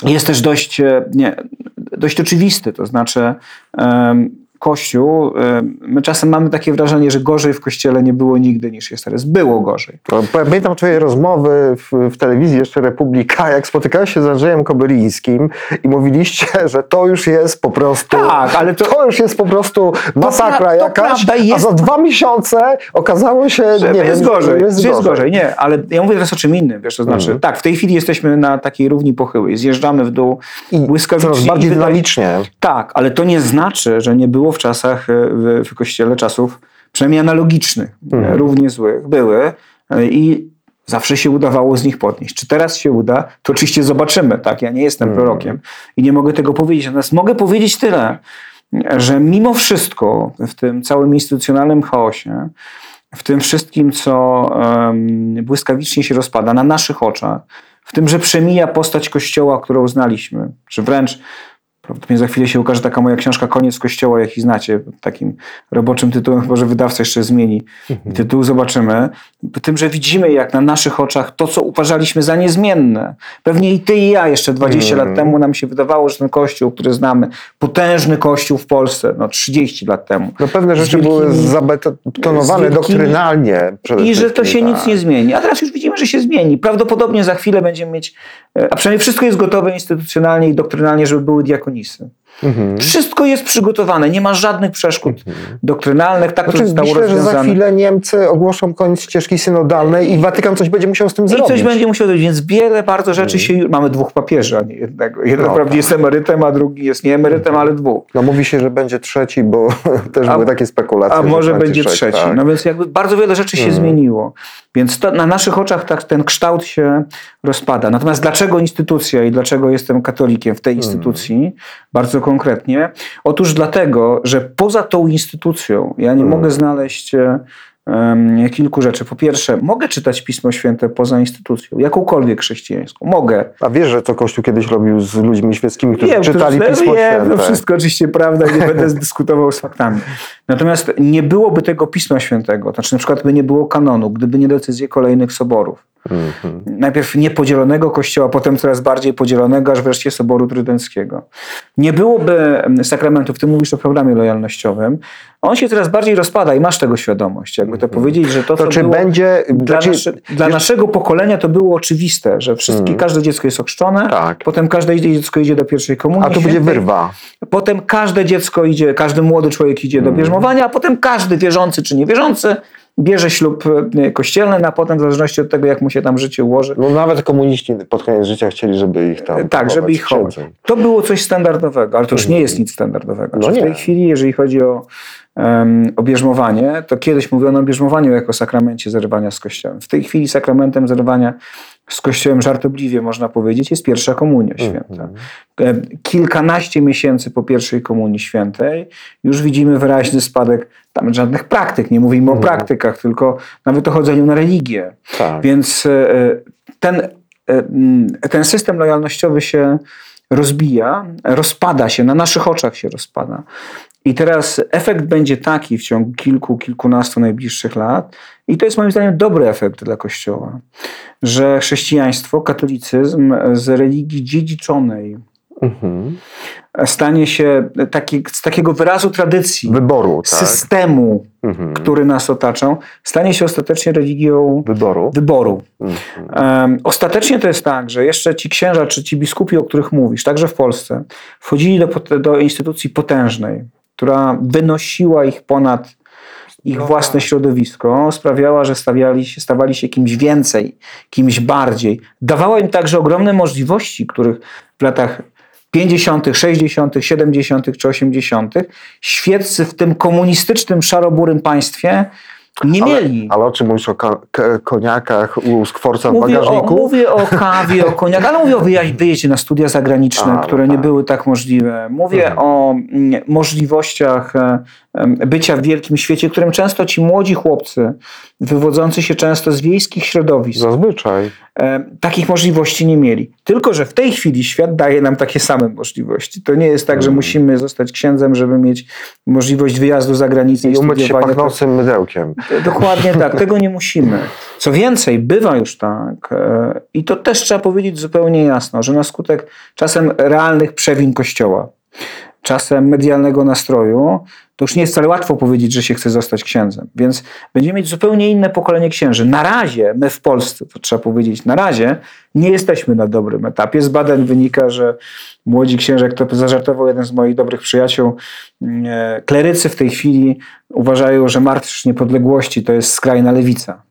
jest też dość, e, nie, dość oczywisty, to znaczy um, Kościół, my czasem mamy takie wrażenie, że gorzej w Kościele nie było nigdy niż jest teraz. Było gorzej. Pamiętam twoje rozmowy w, w telewizji jeszcze Republika, jak spotykałeś się z Andrzejem Kobylińskim i mówiliście, <laughs> że to już jest po prostu... Tak, ale to... to już jest po prostu masakra to, jakaś, to jest... a za dwa miesiące okazało się, że nie jest wiem, gorzej. Jest, jest gorzej. gorzej. Nie, ale ja mówię teraz o czym innym, wiesz, to znaczy, mm. tak, w tej chwili jesteśmy na takiej równi pochyłej, zjeżdżamy w dół I błyskawicznie. Coraz bardziej dynamicznie. Tak, ale to nie znaczy, że nie było w czasach, e, w, w kościele czasów przynajmniej analogicznych, mhm. równie złych były e, i zawsze się udawało z nich podnieść. Czy teraz się uda, to oczywiście zobaczymy, tak? Ja nie jestem mhm. prorokiem i nie mogę tego powiedzieć, natomiast mogę powiedzieć tyle, że mimo wszystko w tym całym instytucjonalnym chaosie, w tym wszystkim, co um, błyskawicznie się rozpada na naszych oczach, w tym, że przemija postać Kościoła, którą znaliśmy, czy wręcz Prawdopodobnie za chwilę się ukaże taka moja książka Koniec Kościoła, jaki znacie, takim roboczym tytułem, chyba że wydawca jeszcze zmieni mhm. tytuł, zobaczymy. Tym, że widzimy jak na naszych oczach to, co uważaliśmy za niezmienne. Pewnie i ty i ja jeszcze 20 lat mhm. temu nam się wydawało, że ten kościół, który znamy, potężny kościół w Polsce, no 30 lat temu. No pewne rzeczy wielkimi, były zabetonowane doktrynalnie. I że to się tak. nic nie zmieni. A teraz już widzimy, że się zmieni. Prawdopodobnie za chwilę będziemy mieć, e, a przynajmniej wszystko jest gotowe instytucjonalnie i doktrynalnie, żeby były nisso. Mhm. Wszystko jest przygotowane, nie ma żadnych przeszkód mhm. doktrynalnych, tak znaczy, to zostało myślę, rozwiązane. że za chwilę Niemcy ogłoszą koniec ścieżki synodalnej i Watykan coś będzie musiał z tym I zrobić. I coś będzie musiał zrobić, więc wiele bardzo rzeczy mhm. się... Mamy dwóch papieży, a nie jednego. Jeden no, tak. jest emerytem, a drugi jest nie emerytem, ale dwóch. No mówi się, że będzie trzeci, bo <laughs> też a, były takie spekulacje. A może będzie trzeci. trzeci. Tak. No więc jakby bardzo wiele rzeczy się zmieniło. Więc to, na naszych oczach tak, ten kształt się rozpada. Natomiast dlaczego instytucja i dlaczego jestem katolikiem w tej instytucji? Bardzo konkretnie. Otóż dlatego, że poza tą instytucją ja nie hmm. mogę znaleźć um, kilku rzeczy. Po pierwsze, mogę czytać Pismo Święte poza instytucją, jakąkolwiek chrześcijańską. Mogę. A wiesz, że to Kościół kiedyś robił z ludźmi świeckimi, którzy wiem, czytali którzy, Pismo wiem, Święte? To wszystko oczywiście prawda, nie będę <laughs> dyskutował z faktami. Natomiast nie byłoby tego Pisma Świętego, to znaczy na przykład by nie było kanonu, gdyby nie decyzje kolejnych soborów Mhm. Najpierw niepodzielonego kościoła, potem coraz bardziej podzielonego, aż wreszcie Soboru Trydenckiego. Nie byłoby sakramentów, ty mówisz o programie lojalnościowym, on się coraz bardziej rozpada i masz tego świadomość. Jakby to mhm. powiedzieć, że to, to czy będzie... Dla, nasze, dla naszego pokolenia to było oczywiste, że wszystkie, hmm. każde dziecko jest ochrzczone, tak. potem każde dziecko idzie do pierwszej komunii. A to będzie wyrwa. Potem każde dziecko idzie, każdy młody człowiek idzie do hmm. Bierzmowania, a potem każdy wierzący czy niewierzący bierze ślub e, kościelny, a potem w zależności od tego, jak mu się tam życie ułoży. No nawet komuniści pod koniec życia chcieli, żeby ich tam Tak, żeby ich chować. To było coś standardowego, ale to już nie jest nic standardowego. No w tej chwili, jeżeli chodzi o um, obierzmowanie, to kiedyś mówiono o bierzmowaniu jako sakramencie zerwania z Kościołem. W tej chwili sakramentem zerwania z Kościołem żartobliwie można powiedzieć jest pierwsza komunia święta. Mm -hmm. Kilkanaście miesięcy po pierwszej komunii świętej już widzimy wyraźny spadek tam żadnych praktyk, nie mówimy mm o mhm. praktykach, tylko nawet o chodzeniu na religię. Tak. Więc e, ten, e, ten system lojalnościowy się rozbija, rozpada się, na naszych oczach się rozpada. I teraz efekt będzie taki w ciągu kilku, kilkunastu najbliższych lat, i to jest moim zdaniem dobry efekt dla Kościoła, że chrześcijaństwo, katolicyzm z religii dziedziczonej, mhm. stanie się taki, z takiego wyrazu tradycji, wyboru, tak? systemu, mhm. który nas otacza, stanie się ostatecznie religią wyboru. wyboru. Mhm. Um, ostatecznie to jest tak, że jeszcze ci księża czy ci biskupi, o których mówisz, także w Polsce, wchodzili do, do instytucji potężnej, która wynosiła ich ponad ich no własne tak. środowisko, sprawiała, że stawiali się, stawali się kimś więcej, kimś bardziej. Dawała im także ogromne możliwości, których w latach 50., 60., 70. czy 80. świeccy w tym komunistycznym, szaroburym państwie nie ale, mieli. Ale o czym mówisz? O koniakach u skworca w mówię bagażniku? O, mówię o <laughs> kawie, o koniakach, ale mówię o wyjeździe na studia zagraniczne, A, które tak. nie były tak możliwe. Mówię mhm. o mm, możliwościach e, bycia w wielkim świecie, którym często ci młodzi chłopcy, wywodzący się często z wiejskich środowisk, zazwyczaj takich możliwości nie mieli. Tylko, że w tej chwili świat daje nam takie same możliwości. To nie jest tak, że mhm. musimy zostać księdzem, żeby mieć możliwość wyjazdu za granicę i, i umyć się pachnącym mydełkiem. Dokładnie tak, tego nie musimy. Co więcej, bywa już tak, e, i to też trzeba powiedzieć zupełnie jasno, że na skutek czasem realnych przewin Kościoła, czasem medialnego nastroju, to już nie jest wcale łatwo powiedzieć, że się chce zostać księdzem. Więc będziemy mieć zupełnie inne pokolenie księży. Na razie, my w Polsce, to trzeba powiedzieć, na razie nie jesteśmy na dobrym etapie. Z badań wynika, że młodzi księże, jak to zażartował jeden z moich dobrych przyjaciół, mm, e, klerycy w tej chwili uważają, że Marsz Niepodległości to jest skrajna lewica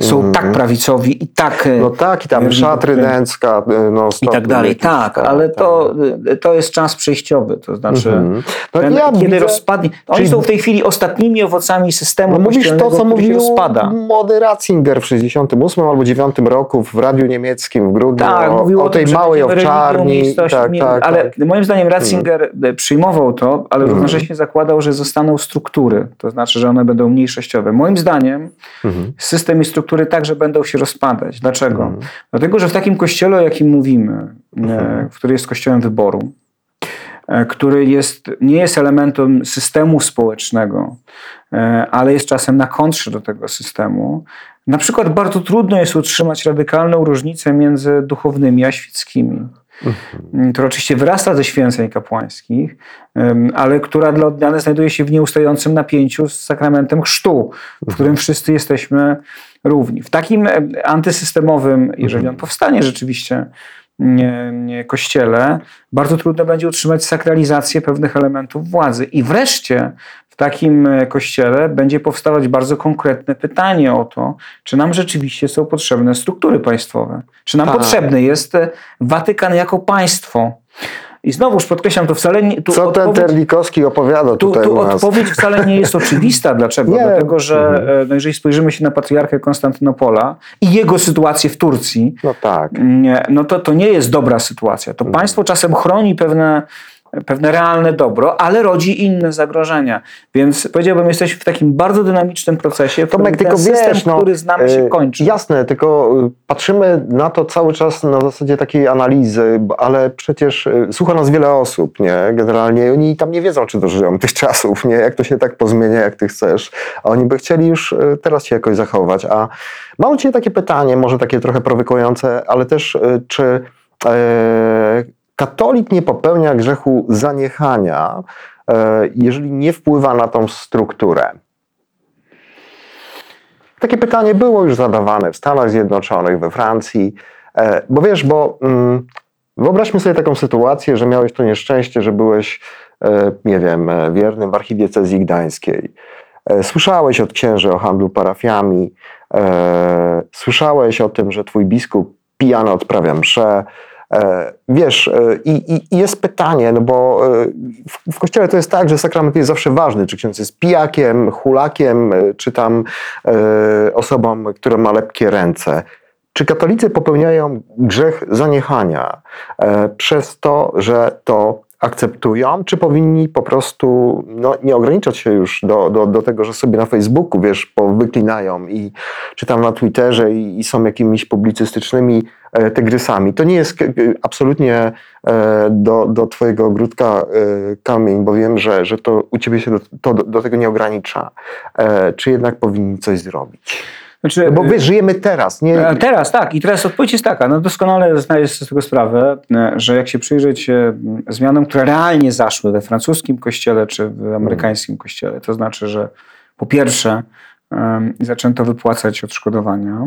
są mm. tak prawicowi i tak... No tak, i tam msza trydencka. E, no, I tak dalej, tak, ale to, tak. to jest czas przejściowy, to znaczy mm. no ten, ja kiedy widzę, rozpadnie... Oni czyli... są w tej chwili ostatnimi owocami systemu no, Mówisz to, co mówił rozpada. młody Ratzinger w 68 albo 9 roku w radiu niemieckim w grudniu tak, o, mówił o, o tej tym, małej owczarni. Tak, tak, ale tak. moim zdaniem Ratzinger mm. przyjmował to, ale mm. równocześnie zakładał, że zostaną struktury, to znaczy, że one będą mniejszościowe. Moim zdaniem mm. system i struktury także będą się rozpadać. Dlaczego? Mhm. Dlatego, że w takim kościele, o jakim mówimy, e, mhm. który jest kościołem wyboru, e, który jest, nie jest elementem systemu społecznego, e, ale jest czasem na kontrze do tego systemu. Na przykład bardzo trudno jest utrzymać radykalną różnicę między duchownymi a świeckimi. Mhm. która oczywiście wyrasta ze święceń kapłańskich, ale która dla odmiany znajduje się w nieustającym napięciu z sakramentem chrztu, w którym wszyscy jesteśmy równi. W takim antysystemowym, jeżeli on powstanie rzeczywiście, nie, nie, kościele, bardzo trudno będzie utrzymać sakralizację pewnych elementów władzy. I wreszcie w takim e, kościele będzie powstawać bardzo konkretne pytanie o to, czy nam rzeczywiście są potrzebne struktury państwowe. Czy nam tak. potrzebny jest e, Watykan jako państwo. I znowuż podkreślam, to wcale nie. Tu Co ten Terlikowski opowiada tu, tutaj? Tu odpowiedź wcale nie jest <laughs> oczywista. Dlaczego? Nie. Dlatego, że mhm. E, no jeżeli spojrzymy się na patriarchę Konstantynopola i jego sytuację w Turcji, no, tak. no to to nie jest dobra sytuacja. To mhm. państwo czasem chroni pewne pewne realne dobro, ale rodzi inne zagrożenia. Więc powiedziałbym, jesteśmy w takim bardzo dynamicznym procesie, w Tomek, tylko system, wiesz, no, który znamy, się y, kończy. Jasne, tylko y, patrzymy na to cały czas na zasadzie takiej analizy, ale przecież y, słucha nas wiele osób, nie? Generalnie oni tam nie wiedzą, czy dożyją tych <laughs> czasów, nie? Jak to się tak pozmienia, jak ty chcesz. A oni by chcieli już teraz się jakoś zachować. A mam ciebie takie pytanie, może takie trochę prowokujące, ale też czy e, katolik nie popełnia grzechu zaniechania, e, jeżeli nie wpływa na tą strukturę? Takie pytanie było już zadawane w Stanach Zjednoczonych, we Francji, e, bo wiesz, bo mm, wyobraźmy sobie taką sytuację, że miałeś to nieszczęście, że byłeś, e, nie wiem, wiernym w archidiecezji gdańskiej. Słyszałeś od księży o handlu parafiami, słyszałeś o tym, że twój biskup pijany odprawia msze. E, Wiesz, e, i, i, jest pytanie, no bo e, w, kościele to jest tak, że sakrament jest zawsze ważny, czy ksiądz jest pijakiem, hulakiem, czy tam osobą, która ma lepkie ręce. Czy katolicy popełniają grzech zaniechania przez to, że to akceptują, czy powinni po prostu no, nie ograniczać się już do, do, do tego, że sobie na Facebooku, wiesz, powyklinają i czy tam na Twitterze i, i są jakimiś publicystycznymi e, tygrysami. To nie jest k- absolutnie e, do, do twojego ogródka e, kamień, bo wiem, że, że to u ciebie się do, to, do, do tego nie ogranicza. E, czy jednak powinni coś zrobić? Znaczy, Bo wiesz, żyjemy teraz, nie... E, Teraz tak, i teraz odpowiedź jest taka. No doskonale zdajesz sobie z tego sprawę, e, że jak się przyjrzeć e, zmianom, które realnie zaszły we francuskim kościele czy w amerykańskim kościele, to znaczy, że po pierwsze em, zaczęto wypłacać odszkodowania.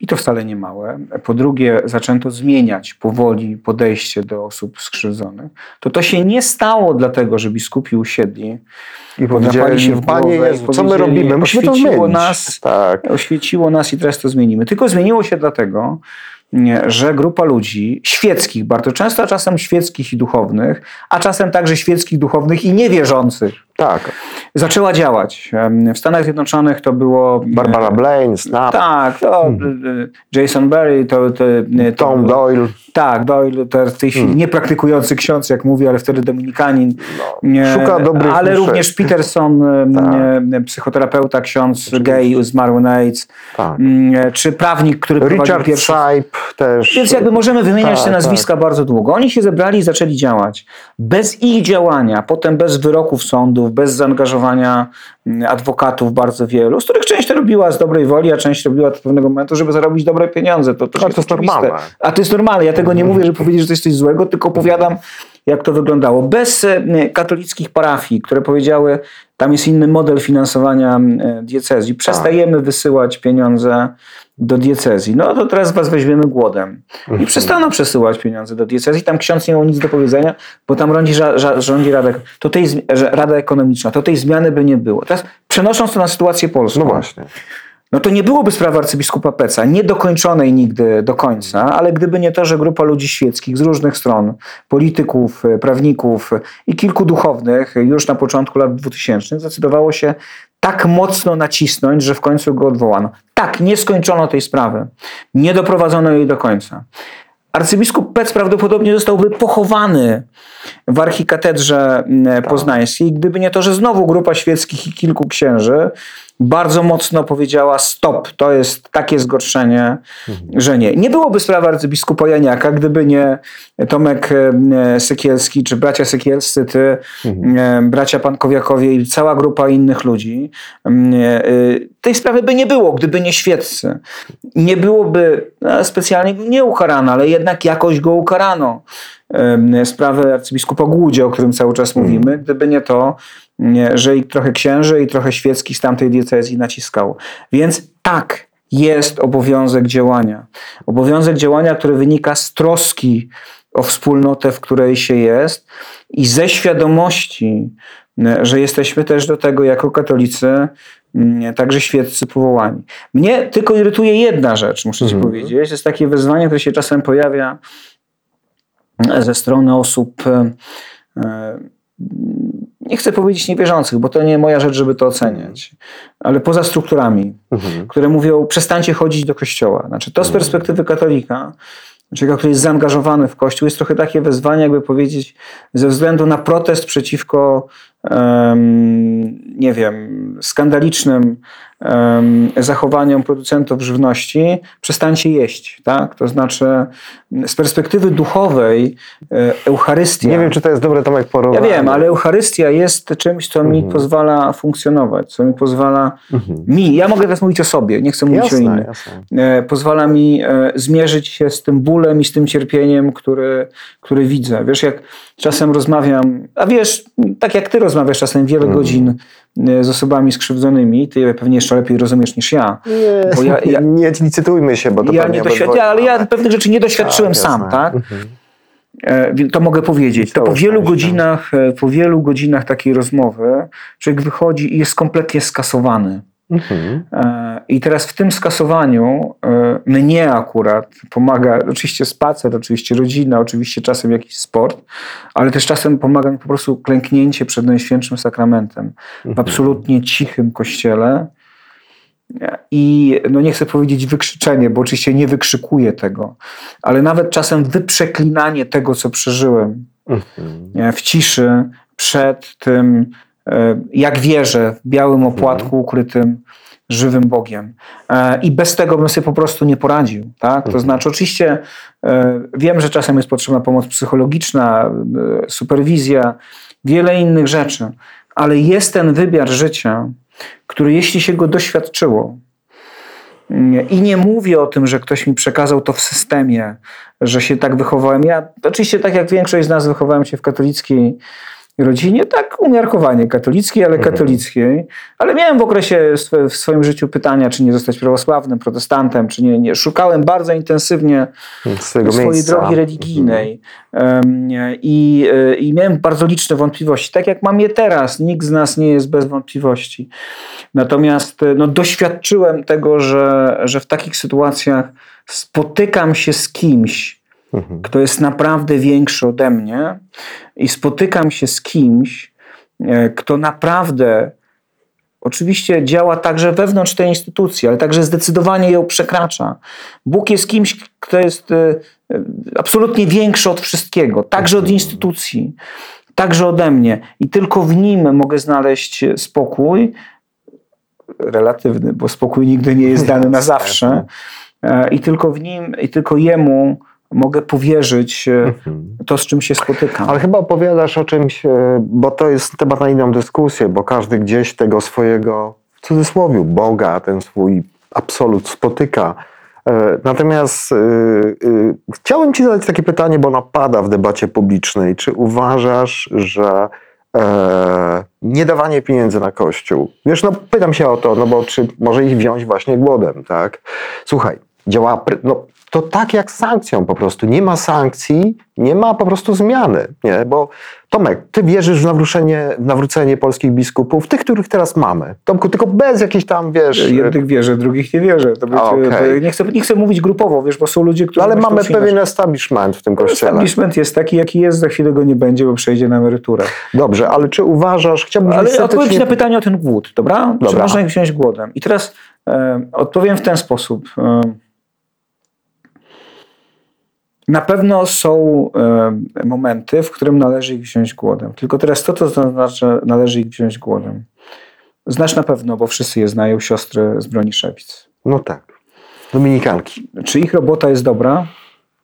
I to wcale nie małe. Po drugie, zaczęto zmieniać powoli podejście do osób skrzywdzonych. To to się nie stało dlatego, że biskupi usiedli I Podrapali się w Panie Jezu, co my powiedzieli, robimy? Musimy to oświeciło zmienić. nas. Tak. oświeciło nas i teraz to zmienimy. Tylko zmieniło się dlatego, że grupa ludzi świeckich, bardzo często, a czasem świeckich i duchownych, a czasem także świeckich, duchownych i niewierzących, Tak. zaczęła działać. W Stanach Zjednoczonych to było. Barbara Blaine, Snap, Tak, to y, Jason Berry, to, to, to Tom Doyle. Tak, Doyle to w tej chwili Hmm. niepraktykujący ksiądz, jak mówi, ale wtedy dominikanin. Nie, szuka dobrych Ale również Peterson, <laughs> Tak. psychoterapeuta, ksiądz gay, zmarły na AIDS, Tak. nie, czy prawnik, który prowadził Richard pierwszy... Sype też. Więc jakby możemy wymieniać Tak, te nazwiska bardzo długo. Oni się zebrali i zaczęli działać. Bez ich działania, potem bez wyroków sądów, bez zaangażowania mm, adwokatów bardzo wielu, z których część to robiła z dobrej woli, a część robiła to pewnego momentu, żeby zarobić dobre pieniądze. To, też Ale to jest normalne. A to jest normalne. Ja tego nie mówię, żeby powiedzieć, że to jest coś złego, tylko opowiadam, jak to wyglądało. Bez e, katolickich parafii, które powiedziały, tam jest inny model finansowania e, diecezji, przestajemy wysyłać pieniądze do diecezji. No to teraz was weźmiemy głodem. I przestaną przesyłać pieniądze do diecezji. Tam ksiądz nie miał nic do powiedzenia, bo tam rządzi, rządzi Rada, to tej, Rada Ekonomiczna. To tej zmiany by nie było. Teraz przenosząc to na sytuację polską. No właśnie. No to nie byłoby sprawy arcybiskupa Peca, niedokończonej nigdy do końca, ale gdyby nie to, że grupa ludzi świeckich z różnych stron, polityków, prawników i kilku duchownych już na początku lat 2000 zdecydowało się tak mocno nacisnąć, że w końcu go odwołano. Tak, nie skończono tej sprawy. Nie doprowadzono jej do końca. Arcybiskup Pec prawdopodobnie zostałby pochowany w archikatedrze mm, poznańskiej, gdyby nie to, że znowu grupa świeckich i kilku księży bardzo mocno powiedziała stop, to jest takie zgorszenie, że nie. Nie byłoby sprawy arcybiskupa Janiaka, gdyby nie Tomek e, Sekielski, czy bracia Sekielscy, ty, e, bracia Pankowiakowie i cała grupa innych ludzi. Mm, e, Tej sprawy by nie było, gdyby nie świeccy. Nie byłoby specjalnie nie ukarano, ale jednak jakoś go ukarano. Sprawę arcybiskupa Głudzie, o którym cały czas mówimy, gdyby nie to, że i trochę księży, i trochę świeckich z tamtej diecezji naciskało. Więc tak, jest obowiązek działania. Obowiązek działania, który wynika z troski o wspólnotę, w której się jest i ze świadomości, że jesteśmy też do tego jako katolicy, także świeccy powołani. Mnie tylko irytuje jedna rzecz, muszę ci powiedzieć. To jest takie wezwanie, które się czasem pojawia ze strony osób, e, e, nie chcę powiedzieć niewierzących, bo to nie moja rzecz, żeby to oceniać, ale poza strukturami, Mhm. które mówią, przestańcie chodzić do kościoła. Znaczy, to z perspektywy katolika człowieka, który jest zaangażowany w Kościół, jest trochę takie wezwanie, jakby powiedzieć, ze względu na protest przeciwko, nie wiem, skandalicznym zachowaniom producentów żywności, przestańcie jeść. Tak? To znaczy, z perspektywy duchowej, e, Eucharystia. Nie wiem, czy to jest dobre Tomek porównanie. Ja wiem, ale Eucharystia jest czymś, co mi mhm. pozwala funkcjonować, co mi pozwala mhm. mi, ja mogę teraz mówić o sobie, nie chcę mówić jasne, o innych, jasne. pozwala mi e, zmierzyć się z tym bólem i z tym cierpieniem, który, który widzę. Wiesz, jak czasem rozmawiam, a wiesz, tak jak ty rozmawiasz czasem wiele mhm. godzin e, z osobami skrzywdzonymi, ty pewnie jeszcze lepiej rozumiesz niż ja. Nie, bo ja, ja, nie licytujmy się, bo to ja nie doświadczam, ale ja pewnych rzeczy nie doświadczyłem tak, sam, tak? Mhm. E, to mogę powiedzieć. To po wielu godzinach, e, po wielu godzinach takiej rozmowy człowiek wychodzi i jest kompletnie skasowany. Mhm. E, I teraz w tym skasowaniu mnie akurat pomaga oczywiście spacer, oczywiście rodzina, oczywiście czasem jakiś sport, ale też czasem pomaga mi po prostu klęknięcie przed Najświętszym Sakramentem w mhm. absolutnie cichym kościele i no nie chcę powiedzieć wykrzyczenie, bo oczywiście nie wykrzykuję tego, ale nawet czasem wyprzeklinanie tego, co przeżyłem mhm. w ciszy przed tym, e, jak wierzę, w białym mhm. opłatku ukrytym żywym Bogiem. E, I bez tego bym sobie po prostu nie poradził. Tak? To mhm. znaczy, oczywiście e, wiem, że czasem jest potrzebna pomoc psychologiczna, superwizja, wiele innych rzeczy, ale jest ten wymiar życia, który jeśli się go doświadczyło, i nie mówię o tym, że ktoś mi przekazał to w systemie, że się tak wychowałem. Ja oczywiście, tak jak większość z nas, wychowałem się w katolickiej rodzinie, tak umiarkowanie katolickiej, ale mhm. katolickiej. Ale miałem w okresie w swoim życiu pytania, czy nie zostać prawosławnym, protestantem, czy nie. nie. Szukałem bardzo intensywnie swojej miejsca. drogi religijnej mhm. I, e, I miałem bardzo liczne wątpliwości. Tak jak mam je teraz, nikt z nas nie jest bez wątpliwości. Natomiast e, no, doświadczyłem tego, że, że w takich sytuacjach spotykam się z kimś, mhm. kto jest naprawdę większy ode mnie i spotykam się z kimś, e, kto naprawdę oczywiście działa także wewnątrz tej instytucji, ale także zdecydowanie ją przekracza. Bóg jest kimś, kto jest e, e, absolutnie większy od wszystkiego, także od mhm. instytucji, także ode mnie i tylko w nim mogę znaleźć spokój relatywny, bo spokój nigdy nie jest dany na <laughs> zawsze. I tylko w nim, i tylko jemu mogę powierzyć e, mhm. to, z czym się spotykam. Ale chyba opowiadasz o czymś, e, bo to jest temat na inną dyskusję, bo każdy gdzieś tego swojego, w cudzysłowie, Boga, ten swój absolut spotyka. E, natomiast chciałem Ci zadać takie pytanie, bo napada w debacie publicznej. Czy uważasz, że nie dawanie pieniędzy na kościół. Wiesz, no pytam się o to, no bo czy może ich wziąć właśnie głodem, tak? Słuchaj, działa, no to tak jak z sankcją po prostu. Nie ma sankcji, nie ma po prostu zmiany. Nie? Bo Tomek, ty wierzysz w nawrócenie, w nawrócenie polskich biskupów, tych, których teraz mamy. Tomku, tylko bez jakichś tam, wiesz... Jednych wierzę, drugich nie wierzę. To być, okay. nie, chcę, nie chcę mówić grupowo, wiesz, bo są ludzie, którzy... No, ale mamy pewien establishment w tym kościele. Establishment jest taki, jaki jest, za chwilę go nie będzie, bo przejdzie na emeryturę. Dobrze, ale czy uważasz... Chciałbym ale statycznie... odpowiedź na pytanie o ten głód, dobra? dobra. Czy można ich wziąć głodem? I teraz e, odpowiem w ten sposób... E, na pewno są e, momenty, w którym należy ich wziąć głodem. Tylko teraz to, to znaczy, należy ich wziąć głodem. Znasz na pewno, bo wszyscy je znają, siostry z broni Szewic. No tak. Dominikanki. Czy ich robota jest dobra?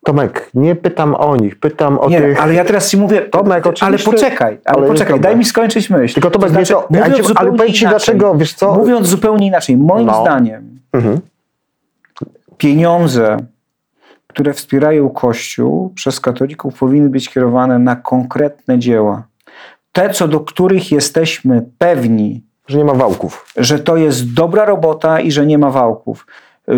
Tomek, nie pytam o nich, pytam o nie, tych... ale ja teraz ci mówię, Tomek, ale poczekaj, ale, ale poczekaj, daj mi skończyć myśl. Tylko Tomek, to znaczy, to, mówiąc ci, ale powiedz ci dlaczego, wiesz co? Mówiąc zupełnie inaczej, moim no. zdaniem mhm. pieniądze które wspierają Kościół przez katolików, powinny być kierowane na konkretne dzieła. Te, co do których jesteśmy pewni, że nie ma wałków. Że to jest dobra robota i że nie ma wałków. Y,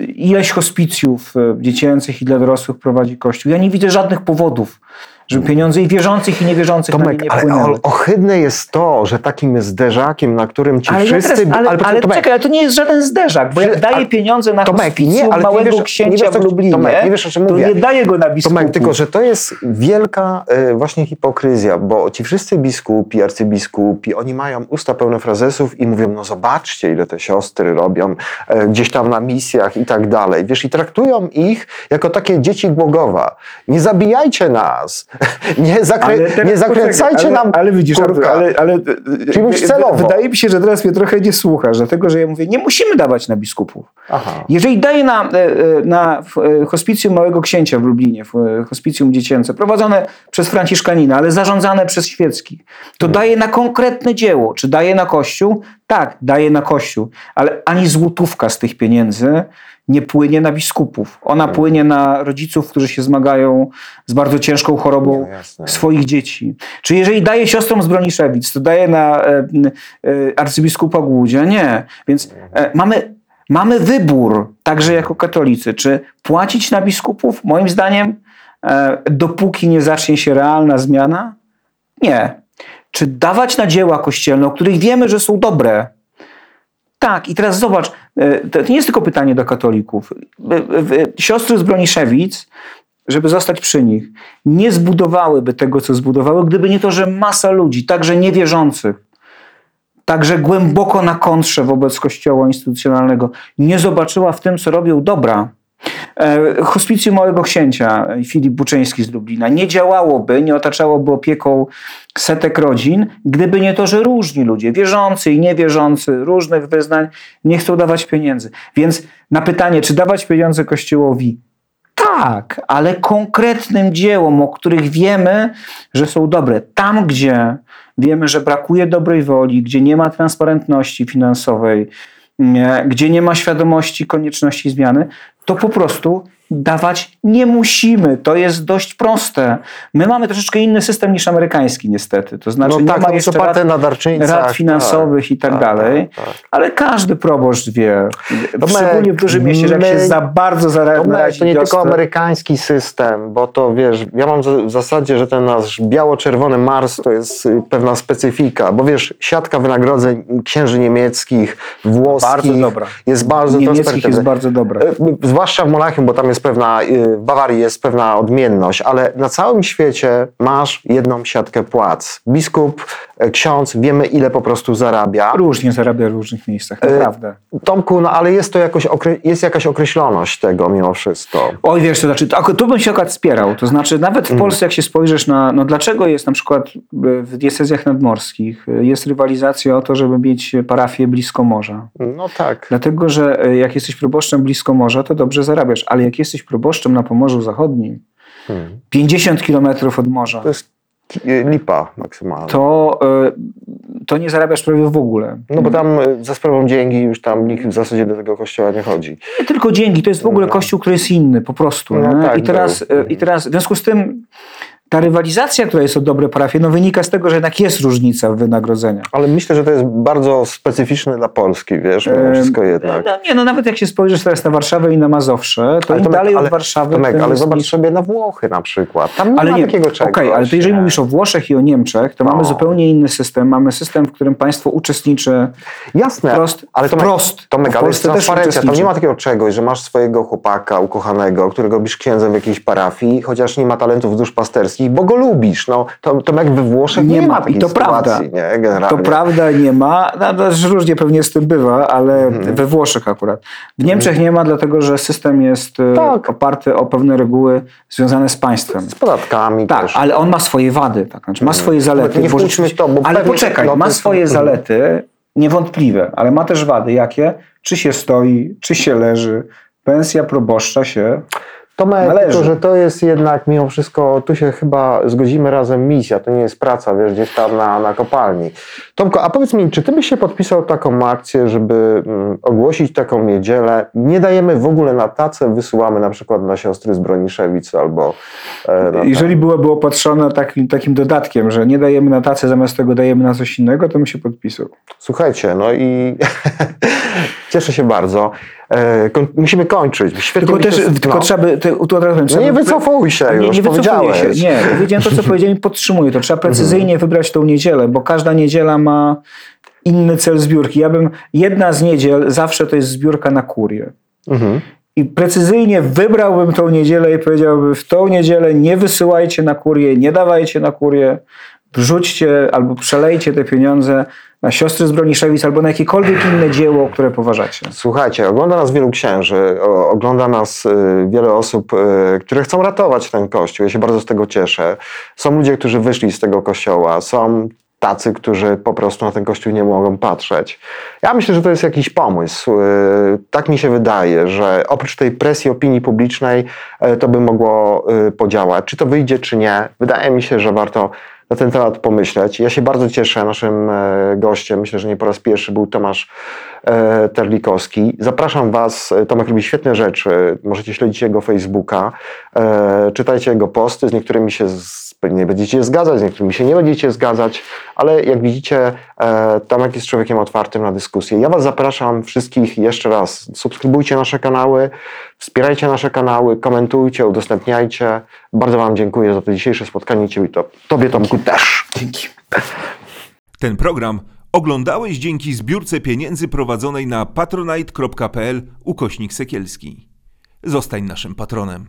y, ileś hospicjów y, dziecięcych i dla dorosłych prowadzi Kościół. Ja nie widzę żadnych powodów, żeby pieniądze i wierzących i niewierzących Tomek, na nie nie ale płynęły. ohydne jest to, że takim zderzakiem, na którym ci Ale, wszyscy... teraz, ale, ale, ale, Tomek, czekaj, ale to nie jest żaden zderzak, bo jak Przy- daje ale- pieniądze na Tomek, hospicjum nie, ale małego wiesz- nie księcia wiesz, w Lublinie, Tomek, nie wiesz, o czym to mówię. nie daje go na biskupów. Tomek, tylko że to jest wielka e, właśnie hipokryzja, bo ci wszyscy biskupi, arcybiskupi, oni mają usta pełne frazesów i mówią, no zobaczcie, ile te siostry robią e, gdzieś tam na misjach i tak dalej. Wiesz, i traktują ich jako takie dzieci Głogowa. Nie zabijajcie nas, <laughs> nie, zakrę- nie zakręcajcie poczekaj, nam Ale widzisz, kurka. ale, ale Czyli mówisz celowo. wydaje mi się, że teraz mnie trochę nie słuchasz, dlatego że ja mówię, nie musimy dawać na biskupów. Aha. Jeżeli daje na, e, e, na e, hospicjum Małego Księcia w Lublinie, w hospicjum dziecięce, prowadzone przez Franciszkanina, ale zarządzane przez świeckich, to daje na konkretne dzieło. Czy daje na Kościół? Tak, daje na Kościół, ale ani złotówka z tych pieniędzy nie płynie na biskupów. Ona płynie na rodziców, którzy się zmagają z bardzo ciężką chorobą No, swoich dzieci. Czy jeżeli daje siostrom z Broniszewic, to daje na e, e, arcybiskupa Głudzia? Nie. Więc e, mamy, mamy wybór, także jako katolicy, czy płacić na biskupów? Moim zdaniem, e, dopóki nie zacznie się realna zmiana, nie. Czy dawać na dzieła kościelne, o których wiemy, że są dobre? Tak, i teraz zobacz, e, to nie jest tylko pytanie do katolików. E, e, Siostry z Broniszewic, żeby zostać przy nich, nie zbudowałyby tego, co zbudowały, gdyby nie to, że masa ludzi, także niewierzących, także głęboko na kontrze wobec kościoła instytucjonalnego, nie zobaczyła w tym, co robią dobra. E, Hospicjum Małego Księcia, Filip Buczyński z Lublina, nie działałoby, nie otaczałoby opieką setek rodzin, gdyby nie to, że różni ludzie, wierzący i niewierzący, różnych wyznań, nie chcą dawać pieniędzy. Więc na pytanie, czy dawać pieniądze Kościołowi, tak, ale konkretnym dziełom, o których wiemy, że są dobre. Tam, gdzie wiemy, że brakuje dobrej woli, gdzie nie ma transparentności finansowej, gdzie nie ma świadomości konieczności zmiany, to po prostu dawać nie musimy. To jest dość proste. My mamy troszeczkę inny system niż amerykański, niestety. To znaczy, No nie tak, ma to jest jeszcze rad, na rad finansowych i tak, tak, dalej. tak, tak. Ale każdy proboszcz wie, Tomek, szczególnie w dużym mieście, że jak się my- za bardzo zara- To, to nie tylko amerykański system, bo to wiesz, ja mam w zasadzie, że ten nasz biało-czerwony Mars to jest y, pewna specyfika, bo wiesz, siatka wynagrodzeń księży niemieckich, włoskich Bardzo dobra. jest bardzo niemieckich jest bardzo dobra. E, Zwłaszcza w Monachium, bo tam jest pewna, y, w Bawarii jest pewna odmienność, ale na całym świecie masz jedną siatkę płac. Biskup, e, ksiądz, wiemy ile po prostu zarabia. Różnie zarabia w różnych miejscach, E, naprawdę. Tomku, no ale jest to jakoś, jest jakaś określoność tego mimo wszystko. Oj, wiesz, to znaczy, to, tu bym się akurat wspierał. To znaczy, nawet Mhm. w Polsce, jak się spojrzysz na, no dlaczego jest na przykład e, w diecezjach nadmorskich, jest rywalizacja o to, żeby mieć parafię blisko morza. No tak. Dlatego, że jak jesteś proboszczem blisko morza, to dobrze zarabiasz, ale jak jesteś proboszczem na Pomorzu Zachodnim, Hmm. 50 kilometrów od morza, To jest lipa maksymalna. to, e, to nie zarabiasz prawie w ogóle. No bo tam y, za sprawą dzięki już tam nikt w zasadzie do tego kościoła nie chodzi. Nie tylko dzięki, to jest w ogóle kościół, który jest inny, po prostu. No tak, I, teraz, był. e, I teraz w związku z tym ta rywalizacja, która jest o dobre parafie, no wynika z tego, że jednak jest różnica w wynagrodzeniach. Ale myślę, że to jest bardzo specyficzne dla Polski, wiesz, mimo wszystko jednak. No, nie, no nawet jak się spojrzysz teraz na Warszawę i na Mazowsze, to Ale im Tomek, dalej ale- od Warszawy... Tomek, ale zobacz mniej- sobie na Włochy na przykład. Tam nie ale ma nie, takiego czegoś. Okej, ale to jeżeli nie? mówisz o Włoszech i o Niemczech, to mamy O. zupełnie inny system. Mamy system, w którym państwo uczestniczy Jasne, wprost, ale Tomek, wprost. Tomek w ale jest transparencja. Tam nie ma takiego czegoś, że masz swojego chłopaka ukochanego, którego robisz księdzem w jakiejś parafii, chociaż nie ma talentów duszpasterskich, bo go lubisz. No, to, to jak we Włoszech nie, ma takiej i to sytuacji, prawda. nie? To prawda, nie ma. No, no, różnie pewnie z tym bywa, ale Mhm. we Włoszech akurat. W Niemczech nie ma, dlatego że system jest e, Tak. oparty o pewne reguły związane z państwem. Z podatkami Tak, też. ale on ma swoje wady, tak? znaczy ma swoje zalety. Nie bo wchodźmy w to, bo ale poczekaj, ma swoje Mhm. zalety niewątpliwe, ale ma też wady. Jakie? Czy się stoi, czy się leży. Pensja proboszcza się Tomek, Należy. tylko że to jest jednak mimo wszystko, tu się chyba zgodzimy razem misja, to nie jest praca, wiesz, gdzieś tam na, na kopalni. Tomko, a powiedz mi, czy ty byś się podpisał taką akcję, żeby mm, ogłosić taką niedzielę? Nie dajemy w ogóle na tacę, wysyłamy na przykład na siostry z Broniszewic albo... E, na Jeżeli byłoby opatrzone takim, takim dodatkiem, że nie dajemy na tacę, zamiast tego dajemy na coś innego, to bym się podpisał. Słuchajcie, no i <laughs> cieszę się bardzo. E, koń, musimy kończyć. Świetnie Tylko też tylko no. trzeba by, ty, tu od razu No nie wycofuj się nie, już, nie wycofuję powiedziałeś. się. Nie, powiedziałem to, co powiedziałem i podtrzymuję to. Trzeba precyzyjnie wybrać tą niedzielę, bo każda niedziela ma inny cel zbiórki. Ja bym, jedna z niedziel zawsze to jest zbiórka na kurię. Mhm. I precyzyjnie wybrałbym tą niedzielę i powiedziałbym, w tą niedzielę nie wysyłajcie na kurię, nie dawajcie na kurię, wrzućcie albo przelejcie te pieniądze na siostry z Broniszewic albo na jakiekolwiek inne dzieło, które poważacie. Słuchajcie, ogląda nas wielu księży, ogląda nas y, wiele osób, y, które chcą ratować ten kościół. Ja się bardzo z tego cieszę. Są ludzie, którzy wyszli z tego kościoła, są tacy, którzy po prostu na ten kościół nie mogą patrzeć. Ja myślę, że to jest jakiś pomysł. Y, Tak mi się wydaje, że oprócz tej presji opinii publicznej to by mogło podziałać. Czy to wyjdzie, czy nie. Wydaje mi się, że warto na ten temat pomyśleć. Ja się bardzo cieszę. Naszym e, gościem, myślę, że nie po raz pierwszy, był Tomasz e, Terlikowski. Zapraszam Was. Tomek robi świetne rzeczy. Możecie śledzić jego Facebooka. E, Czytajcie jego posty. Z niektórymi się z, nie będziecie zgadzać, z niektórymi się nie będziecie zgadzać, ale jak widzicie, e, Tomek jest człowiekiem otwartym na dyskusję. Ja Was zapraszam wszystkich jeszcze raz. Subskrybujcie nasze kanały, wspierajcie nasze kanały, komentujcie, udostępniajcie. Bardzo Wam dziękuję za to dzisiejsze spotkanie. i Ciebie, to, tobie Tomku też. Dzięki. Ten program oglądałeś dzięki zbiórce pieniędzy prowadzonej na patronite.pl ukośnik sekielski. Zostań naszym patronem.